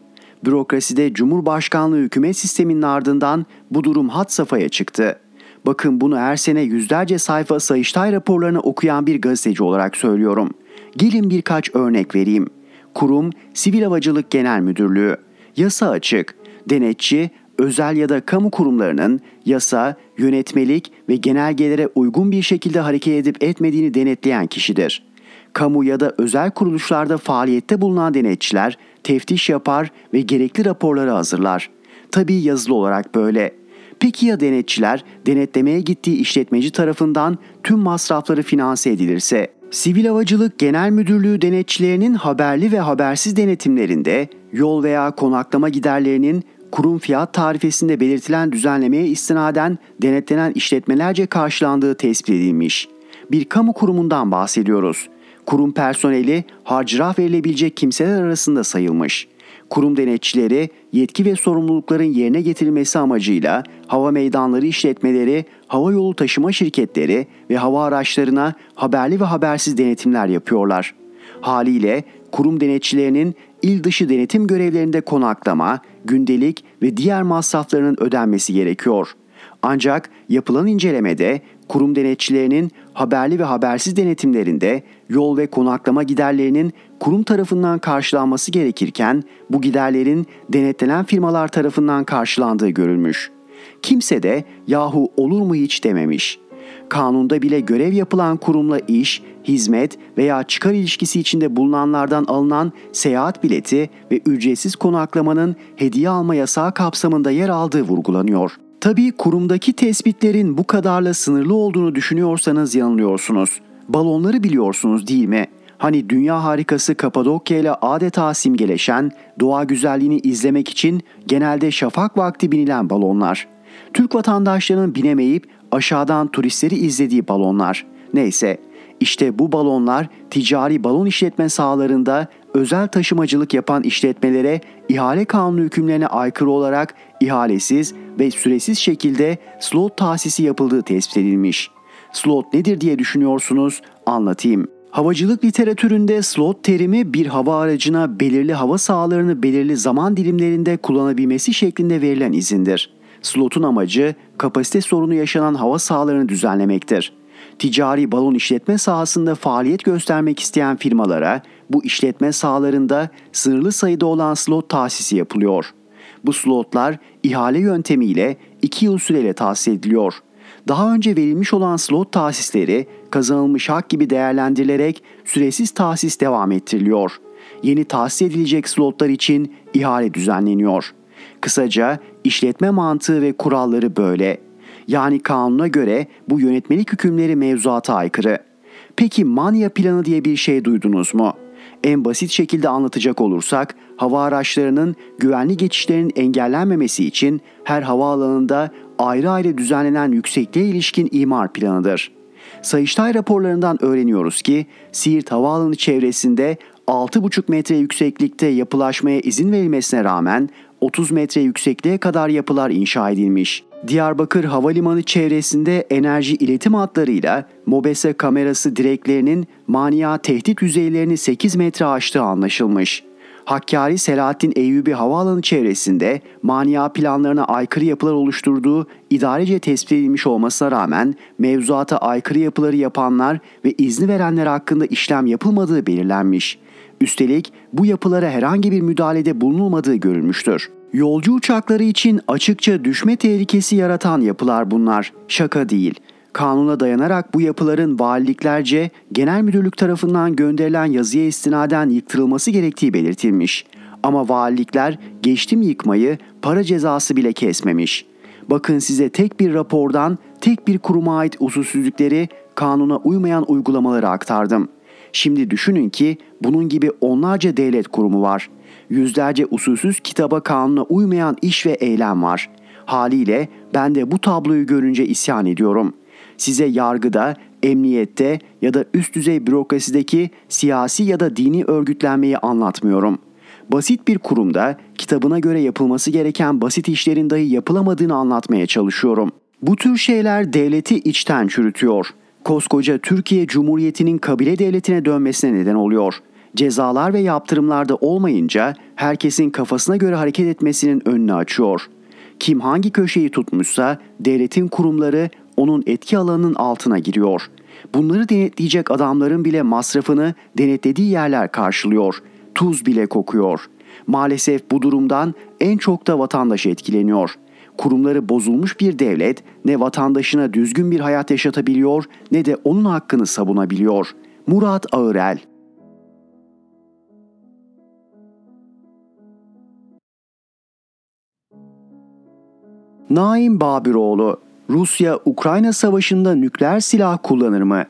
B: Bürokraside Cumhurbaşkanlığı hükümet sisteminin ardından bu durum hat safhaya çıktı. Bakın bunu her sene yüzlerce sayfa Sayıştay raporlarını okuyan bir gazeteci olarak söylüyorum. Gelin birkaç örnek vereyim. Kurum Sivil Havacılık Genel Müdürlüğü. Yasa açık. Denetçi özel ya da kamu kurumlarının yasa, yönetmelik ve genelgelere uygun bir şekilde hareket edip etmediğini denetleyen kişidir. Kamu ya da özel kuruluşlarda faaliyette bulunan denetçiler teftiş yapar ve gerekli raporları hazırlar. Tabii yazılı olarak böyle. Peki ya denetçiler denetlemeye gittiği işletmeci tarafından tüm masrafları finanse edilirse? Sivil Havacılık Genel Müdürlüğü denetçilerinin haberli ve habersiz denetimlerinde yol veya konaklama giderlerinin kurum fiyat tarifesinde belirtilen düzenlemeye istinaden denetlenen işletmelerce karşılandığı tespit edilmiş. Bir kamu kurumundan bahsediyoruz. Kurum personeli harcırah verilebilecek kimseler arasında sayılmış. Kurum denetçileri yetki ve sorumlulukların yerine getirilmesi amacıyla hava meydanları işletmeleri, hava yolu taşıma şirketleri ve hava araçlarına haberli ve habersiz denetimler yapıyorlar. Haliyle kurum denetçilerinin il dışı denetim görevlerinde konaklama, gündelik ve diğer masraflarının ödenmesi gerekiyor. Ancak yapılan incelemede kurum denetçilerinin haberli ve habersiz denetimlerinde yol ve konaklama giderlerinin kurum tarafından karşılanması gerekirken bu giderlerin denetlenen firmalar tarafından karşılandığı görülmüş. Kimse de yahu olur mu hiç dememiş. Kanunda bile görev yapılan kurumla iş, hizmet veya çıkar ilişkisi içinde bulunanlardan alınan seyahat bileti ve ücretsiz konaklamanın hediye alma yasağı kapsamında yer aldığı vurgulanıyor. Tabii kurumdaki tespitlerin bu kadarla sınırlı olduğunu düşünüyorsanız yanılıyorsunuz. Balonları biliyorsunuz değil mi? Hani dünya harikası Kapadokya ile adeta simgeleşen, doğa güzelliğini izlemek için genelde şafak vakti binilen balonlar. Türk vatandaşlarının binemeyip aşağıdan turistleri izlediği balonlar. Neyse, işte bu balonlar ticari balon işletme sahalarında özel taşımacılık yapan işletmelere ihale kanunu hükümlerine aykırı olarak ihalesiz ve süresiz şekilde slot tahsisi yapıldığı tespit edilmiş. Slot nedir diye düşünüyorsunuz? Anlatayım. Havacılık literatüründe slot terimi bir hava aracına belirli hava sahalarını belirli zaman dilimlerinde kullanabilmesi şeklinde verilen izindir. Slotun amacı kapasite sorunu yaşanan hava sahalarını düzenlemektir. Ticari balon işletme sahasında faaliyet göstermek isteyen firmalara bu işletme sahalarında sınırlı sayıda olan slot tahsisi yapılıyor. Bu slotlar ihale yöntemiyle 2 yıl süreyle tahsis ediliyor. Daha önce verilmiş olan slot tahsisleri kazanılmış hak gibi değerlendirilerek süresiz tahsis devam ettiriliyor. Yeni tahsis edilecek slotlar için ihale düzenleniyor. Kısaca işletme mantığı ve kuralları böyle. Yani kanuna göre bu yönetmelik hükümleri mevzuata aykırı. Peki manya planı diye bir şey duydunuz mu? En basit şekilde anlatacak olursak hava araçlarının güvenli geçişlerinin engellenmemesi için her havaalanında ayrı ayrı düzenlenen yüksekliğe ilişkin imar planıdır. Sayıştay raporlarından öğreniyoruz ki Siirt Havaalanı çevresinde 6,5 metre yükseklikte yapılaşmaya izin verilmesine rağmen 30 metre yüksekliğe kadar yapılar inşa edilmiş. Diyarbakır Havalimanı çevresinde enerji iletim hatlarıyla MOBESE kamerası direklerinin mania tehdit yüzeylerini 8 metre aştığı anlaşılmış. Hakkari Selahattin Eyyubi Havaalanı çevresinde mania planlarına aykırı yapılar oluşturduğu idarece tespit edilmiş olmasına rağmen mevzuata aykırı yapıları yapanlar ve izni verenler hakkında işlem yapılmadığı belirlenmiş. Üstelik bu yapılara herhangi bir müdahalede bulunulmadığı görülmüştür. Yolcu uçakları için açıkça düşme tehlikesi yaratan yapılar bunlar. Şaka değil. Kanuna dayanarak bu yapıların valiliklerce genel müdürlük tarafından gönderilen yazıya istinaden yıktırılması gerektiği belirtilmiş. Ama valilikler geçtim yıkmayı para cezası bile kesmemiş. Bakın size tek bir rapordan tek bir kuruma ait usulsüzlükleri, kanuna uymayan uygulamaları aktardım. Şimdi düşünün ki bunun gibi onlarca devlet kurumu var. Yüzlerce usulsüz kitaba kanuna uymayan iş ve eylem var. Haliyle ben de bu tabloyu görünce isyan ediyorum. Size yargıda, emniyette ya da üst düzey bürokrasideki siyasi ya da dini örgütlenmeyi anlatmıyorum. Basit bir kurumda kitabına göre yapılması gereken basit işlerin dahi yapılamadığını anlatmaya çalışıyorum. Bu tür şeyler devleti içten çürütüyor. Koskoca Türkiye Cumhuriyeti'nin kabile devletine dönmesine neden oluyor. Cezalar ve yaptırımlarda olmayınca herkesin kafasına göre hareket etmesinin önünü açıyor. Kim hangi köşeyi tutmuşsa devletin kurumları onun etki alanının altına giriyor. Bunları denetleyecek adamların bile masrafını denetlediği yerler karşılıyor. Tuz bile kokuyor. Maalesef bu durumdan en çok da vatandaş etkileniyor. Kurumları bozulmuş bir devlet ne vatandaşına düzgün bir hayat yaşatabiliyor ne de onun hakkını savunabiliyor. Murat Ağırel Naim Babiroğlu Rusya-Ukrayna savaşında nükleer silah kullanır mı?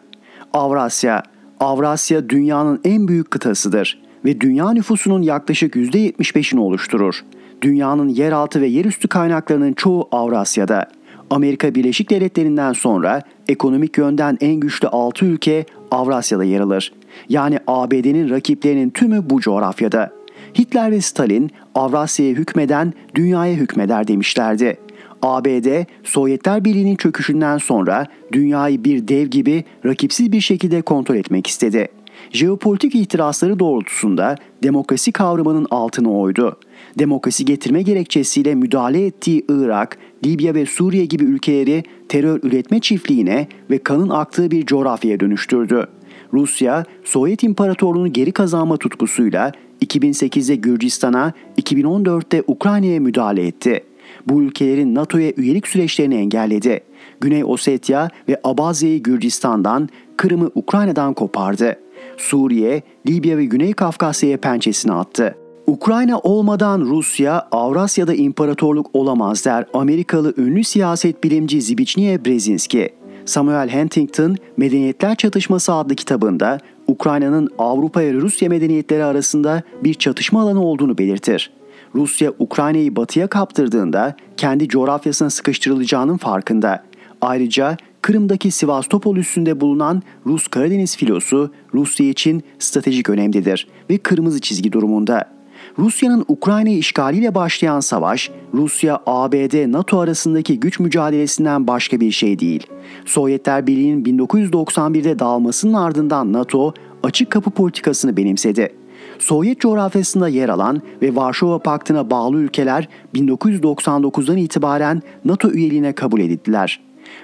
B: Avrasya Avrasya dünyanın en büyük kıtasıdır ve dünya nüfusunun yaklaşık %75'ini oluşturur. Dünyanın yeraltı ve yerüstü kaynaklarının çoğu Avrasya'da. Amerika Birleşik Devletleri'nden sonra ekonomik yönden en güçlü 6 ülke Avrasya'da yer alır. Yani ABD'nin rakiplerinin tümü bu coğrafyada. Hitler ve Stalin Avrasya'ya hükmeden dünyaya hükmeder demişlerdi. ABD, Sovyetler Birliği'nin çöküşünden sonra dünyayı bir dev gibi rakipsiz bir şekilde kontrol etmek istedi. Jeopolitik ihtirasları doğrultusunda demokrasi kavramının altını oydu. Demokrasi getirme gerekçesiyle müdahale ettiği Irak, Libya ve Suriye gibi ülkeleri terör üretme çiftliğine ve kanın aktığı bir coğrafyaya dönüştürdü. Rusya, Sovyet İmparatorluğunu geri kazanma tutkusuyla 2008'de Gürcistan'a, 2014'te Ukrayna'ya müdahale etti bu ülkelerin NATO'ya üyelik süreçlerini engelledi. Güney Ossetya ve Abazya'yı Gürcistan'dan, Kırım'ı Ukrayna'dan kopardı. Suriye, Libya ve Güney Kafkasya'ya pençesini attı. Ukrayna olmadan Rusya, Avrasya'da imparatorluk olamaz der Amerikalı ünlü siyaset bilimci Zbigniew Brzezinski. Samuel Huntington, Medeniyetler Çatışması adlı kitabında Ukrayna'nın Avrupa ile Rusya medeniyetleri arasında bir çatışma alanı olduğunu belirtir. Rusya Ukrayna'yı batıya kaptırdığında kendi coğrafyasına sıkıştırılacağının farkında. Ayrıca Kırım'daki Sivastopol üstünde bulunan Rus Karadeniz filosu Rusya için stratejik önemlidir ve kırmızı çizgi durumunda. Rusya'nın Ukrayna'yı işgaliyle başlayan savaş, Rusya, ABD, NATO arasındaki güç mücadelesinden başka bir şey değil. Sovyetler Birliği'nin 1991'de dağılmasının ardından NATO açık kapı politikasını benimsedi. Sovyet coğrafyasında yer alan ve Varşova Paktı'na bağlı ülkeler 1999'dan itibaren NATO üyeliğine kabul edildiler.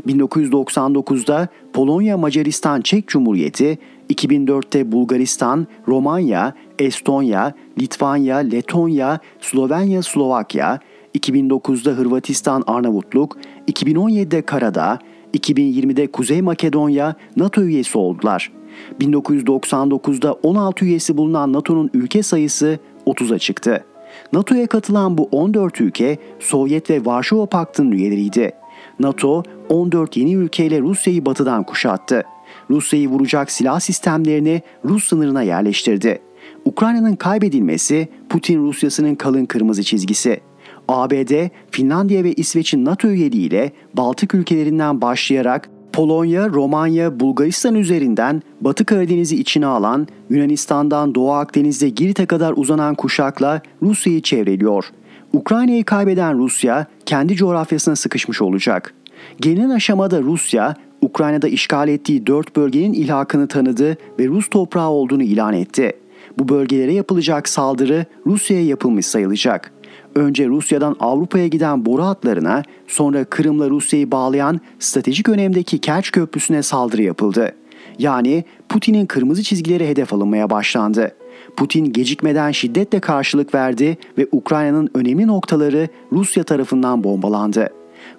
B: 1999'da Polonya, Macaristan, Çek Cumhuriyeti, 2004'te Bulgaristan, Romanya, Estonya, Litvanya, Letonya, Slovenya, Slovakya, 2009'da Hırvatistan, Arnavutluk, 2017'de Karadağ, 2020'de Kuzey Makedonya NATO üyesi oldular. 1999'da 16 üyesi bulunan NATO'nun ülke sayısı 30'a çıktı. NATO'ya katılan bu 14 ülke Sovyet ve Varşova Paktı'nın üyeleriydi. NATO 14 yeni ülkeyle Rusya'yı batıdan kuşattı. Rusya'yı vuracak silah sistemlerini Rus sınırına yerleştirdi. Ukrayna'nın kaybedilmesi Putin Rusyası'nın kalın kırmızı çizgisi. ABD, Finlandiya ve İsveç'in NATO üyeliğiyle Baltık ülkelerinden başlayarak Polonya, Romanya, Bulgaristan üzerinden Batı Karadeniz'i içine alan, Yunanistan'dan Doğu Akdeniz'de Girit'e kadar uzanan kuşakla Rusya'yı çevreliyor. Ukrayna'yı kaybeden Rusya kendi coğrafyasına sıkışmış olacak. Gelinen aşamada Rusya, Ukrayna'da işgal ettiği dört bölgenin ilhakını tanıdı ve Rus toprağı olduğunu ilan etti. Bu bölgelere yapılacak saldırı Rusya'ya yapılmış sayılacak önce Rusya'dan Avrupa'ya giden boru hatlarına, sonra Kırım'la Rusya'yı bağlayan stratejik önemdeki Kerç Köprüsü'ne saldırı yapıldı. Yani Putin'in kırmızı çizgileri hedef alınmaya başlandı. Putin gecikmeden şiddetle karşılık verdi ve Ukrayna'nın önemli noktaları Rusya tarafından bombalandı.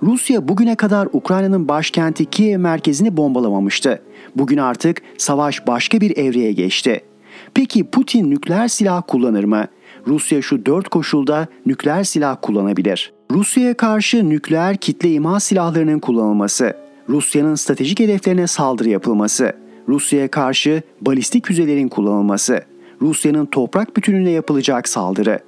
B: Rusya bugüne kadar Ukrayna'nın başkenti Kiev merkezini bombalamamıştı. Bugün artık savaş başka bir evreye geçti. Peki Putin nükleer silah kullanır mı? Rusya şu dört koşulda nükleer silah kullanabilir. Rusya'ya karşı nükleer kitle imha silahlarının kullanılması, Rusya'nın stratejik hedeflerine saldırı yapılması, Rusya'ya karşı balistik füzelerin kullanılması, Rusya'nın toprak bütününe yapılacak saldırı.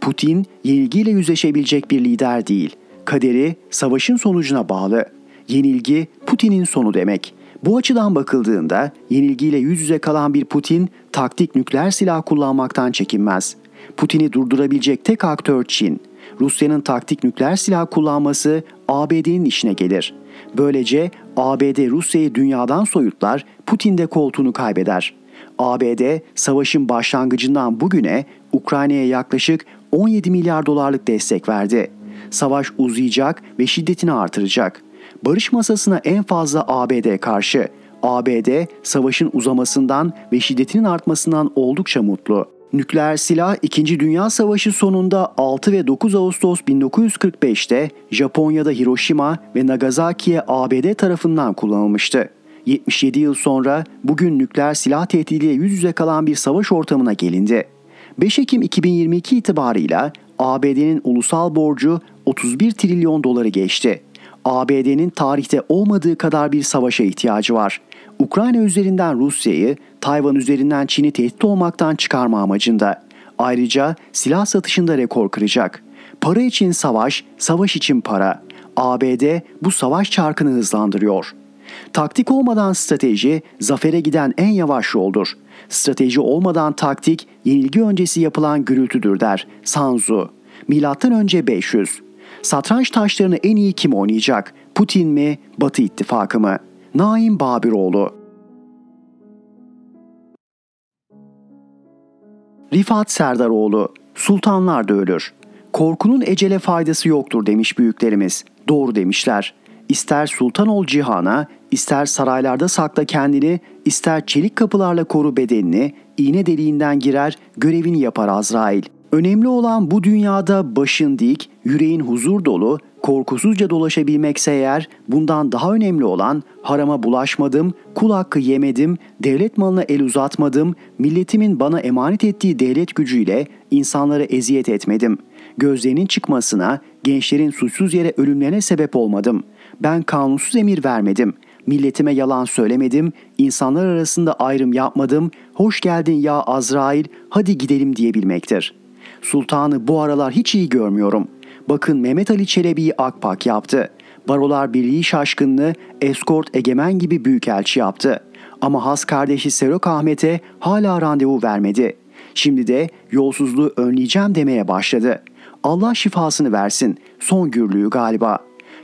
B: Putin yenilgiyle yüzleşebilecek bir lider değil. Kaderi savaşın sonucuna bağlı. Yenilgi Putin'in sonu demek. Bu açıdan bakıldığında yenilgiyle yüz yüze kalan bir Putin taktik nükleer silah kullanmaktan çekinmez. Putin'i durdurabilecek tek aktör Çin. Rusya'nın taktik nükleer silah kullanması ABD'nin işine gelir. Böylece ABD Rusya'yı dünyadan soyutlar, Putin de koltuğunu kaybeder. ABD savaşın başlangıcından bugüne Ukrayna'ya yaklaşık 17 milyar dolarlık destek verdi. Savaş uzayacak ve şiddetini artıracak. Barış masasına en fazla ABD karşı. ABD savaşın uzamasından ve şiddetinin artmasından oldukça mutlu. Nükleer silah 2. Dünya Savaşı sonunda 6 ve 9 Ağustos 1945'te Japonya'da Hiroşima ve Nagasaki'ye ABD tarafından kullanılmıştı. 77 yıl sonra bugün nükleer silah tehdidiyle yüz yüze kalan bir savaş ortamına gelindi. 5 Ekim 2022 itibarıyla ABD'nin ulusal borcu 31 trilyon doları geçti. ABD'nin tarihte olmadığı kadar bir savaşa ihtiyacı var. Ukrayna üzerinden Rusya'yı, Tayvan üzerinden Çin'i tehdit olmaktan çıkarma amacında. Ayrıca silah satışında rekor kıracak. Para için savaş, savaş için para. ABD bu savaş çarkını hızlandırıyor. Taktik olmadan strateji zafere giden en yavaş yoldur. Strateji olmadan taktik yenilgi öncesi yapılan gürültüdür der Sanzu. Milattan önce 500. Satranç taşlarını en iyi kim oynayacak? Putin mi, Batı İttifakı mı? Naim Babiroğlu Rifat Serdaroğlu Sultanlar da ölür. Korkunun ecele faydası yoktur demiş büyüklerimiz. Doğru demişler. İster sultan ol cihana, ister saraylarda sakla kendini, ister çelik kapılarla koru bedenini, iğne deliğinden girer, görevini yapar Azrail. Önemli olan bu dünyada başın dik, yüreğin huzur dolu, korkusuzca dolaşabilmekse eğer bundan daha önemli olan harama bulaşmadım, kul hakkı yemedim, devlet malına el uzatmadım, milletimin bana emanet ettiği devlet gücüyle insanlara eziyet etmedim. Gözlerinin çıkmasına, gençlerin suçsuz yere ölümlerine sebep olmadım. Ben kanunsuz emir vermedim. Milletime yalan söylemedim, insanlar arasında ayrım yapmadım, hoş geldin ya Azrail, hadi gidelim diyebilmektir. Sultanı bu aralar hiç iyi görmüyorum. Bakın Mehmet Ali Çelebi'yi akpak yaptı. Barolar Birliği şaşkınlığı eskort egemen gibi büyükelçi yaptı. Ama has kardeşi Serok Ahmet'e hala randevu vermedi. Şimdi de yolsuzluğu önleyeceğim demeye başladı. Allah şifasını versin. Son gürlüğü galiba.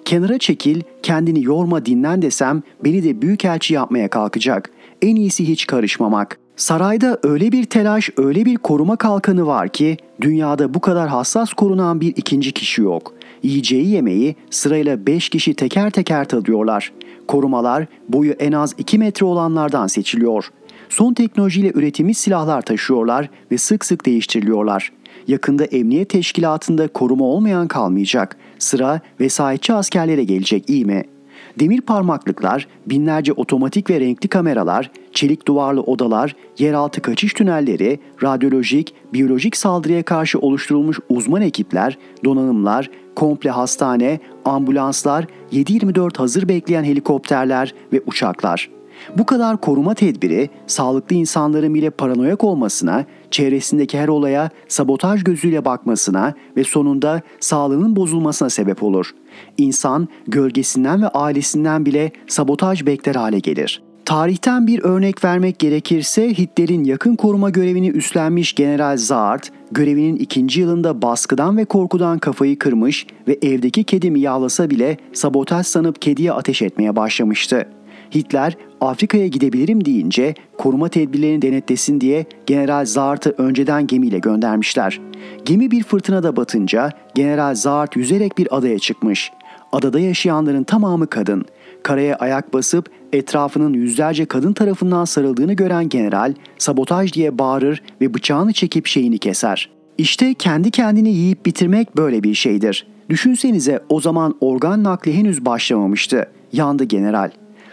B: Kenara çekil, kendini yorma dinlen desem beni de büyükelçi yapmaya kalkacak. En iyisi hiç karışmamak. Sarayda öyle bir telaş, öyle bir koruma kalkanı var ki dünyada bu kadar hassas korunan bir ikinci kişi yok. Yiyeceği yemeği sırayla 5 kişi teker teker tadıyorlar. Korumalar boyu en az 2 metre olanlardan seçiliyor. Son teknolojiyle üretilmiş silahlar taşıyorlar ve sık sık değiştiriliyorlar. Yakında emniyet teşkilatında koruma olmayan kalmayacak. Sıra vesayetçi askerlere gelecek iyi mi?'' Demir parmaklıklar, binlerce otomatik ve renkli kameralar, çelik duvarlı odalar, yeraltı kaçış tünelleri, radyolojik, biyolojik saldırıya karşı oluşturulmuş uzman ekipler, donanımlar, komple hastane, ambulanslar, 7-24 hazır bekleyen helikopterler ve uçaklar. Bu kadar koruma tedbiri sağlıklı insanların bile paranoyak olmasına, çevresindeki her olaya sabotaj gözüyle bakmasına ve sonunda sağlığının bozulmasına sebep olur. İnsan gölgesinden ve ailesinden bile sabotaj bekler hale gelir. Tarihten bir örnek vermek gerekirse Hitler'in yakın koruma görevini üstlenmiş General Zart, görevinin ikinci yılında baskıdan ve korkudan kafayı kırmış ve evdeki kedi miyavlasa bile sabotaj sanıp kediye ateş etmeye başlamıştı. Hitler Afrika'ya gidebilirim deyince koruma tedbirlerini denetlesin diye General Zaart'ı önceden gemiyle göndermişler. Gemi bir fırtınada batınca General Zaart yüzerek bir adaya çıkmış. Adada yaşayanların tamamı kadın. Karaya ayak basıp etrafının yüzlerce kadın tarafından sarıldığını gören general sabotaj diye bağırır ve bıçağını çekip şeyini keser. İşte kendi kendini yiyip bitirmek böyle bir şeydir. Düşünsenize o zaman organ nakli henüz başlamamıştı. Yandı general.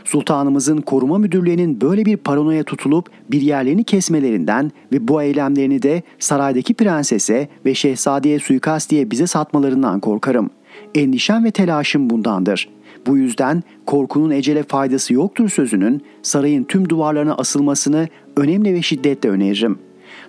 B: Sultanımızın koruma müdürlerinin böyle bir paranoya tutulup bir yerlerini kesmelerinden ve bu eylemlerini de saraydaki prensese ve şehzadeye suikast diye bize satmalarından korkarım. Endişem ve telaşım bundandır. Bu yüzden korkunun ecele faydası yoktur sözünün sarayın tüm duvarlarına asılmasını önemli ve şiddetle öneririm.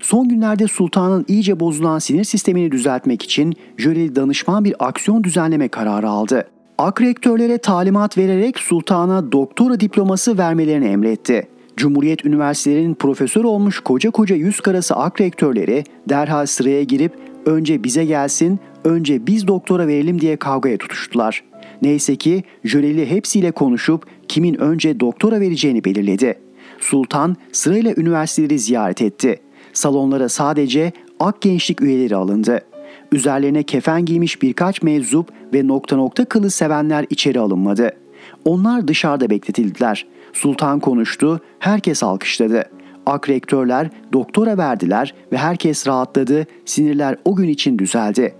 B: Son günlerde sultanın iyice bozulan sinir sistemini düzeltmek için jöleli danışman bir aksiyon düzenleme kararı aldı. Ak rektörlere talimat vererek sultana doktora diploması vermelerini emretti. Cumhuriyet üniversitelerinin profesör olmuş koca koca yüz karası ak rektörleri derhal sıraya girip önce bize gelsin, önce biz doktora verelim diye kavgaya tutuştular. Neyse ki jöleli hepsiyle konuşup kimin önce doktora vereceğini belirledi. Sultan sırayla üniversiteleri ziyaret etti. Salonlara sadece ak gençlik üyeleri alındı. Üzerlerine kefen giymiş birkaç meczup ve nokta nokta kılı sevenler içeri alınmadı. Onlar dışarıda bekletildiler. Sultan konuştu, herkes alkışladı. Ak rektörler doktora verdiler ve herkes rahatladı, sinirler o gün için düzeldi.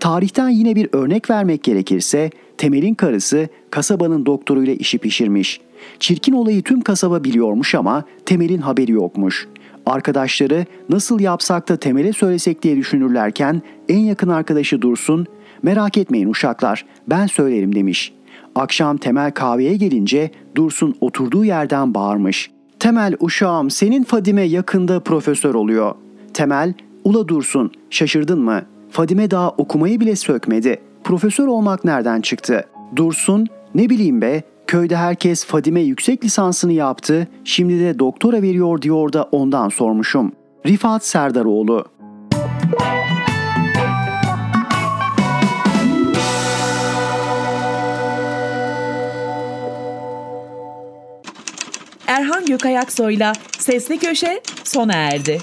B: Tarihten yine bir örnek vermek gerekirse Temel'in karısı kasabanın doktoruyla işi pişirmiş. Çirkin olayı tüm kasaba biliyormuş ama Temel'in haberi yokmuş. Arkadaşları nasıl yapsak da Temel'e söylesek diye düşünürlerken en yakın arkadaşı Dursun, merak etmeyin uşaklar ben söylerim demiş. Akşam Temel kahveye gelince Dursun oturduğu yerden bağırmış. Temel uşağım senin Fadime yakında profesör oluyor. Temel, ula Dursun şaşırdın mı? Fadime daha okumayı bile sökmedi. Profesör olmak nereden çıktı? Dursun, ne bileyim be, köyde herkes Fadime yüksek lisansını yaptı, şimdi de doktora veriyor diyor da ondan sormuşum. Rifat Serdaroğlu
A: Erhan Gökayaksoy'la Sesli Köşe sona erdi.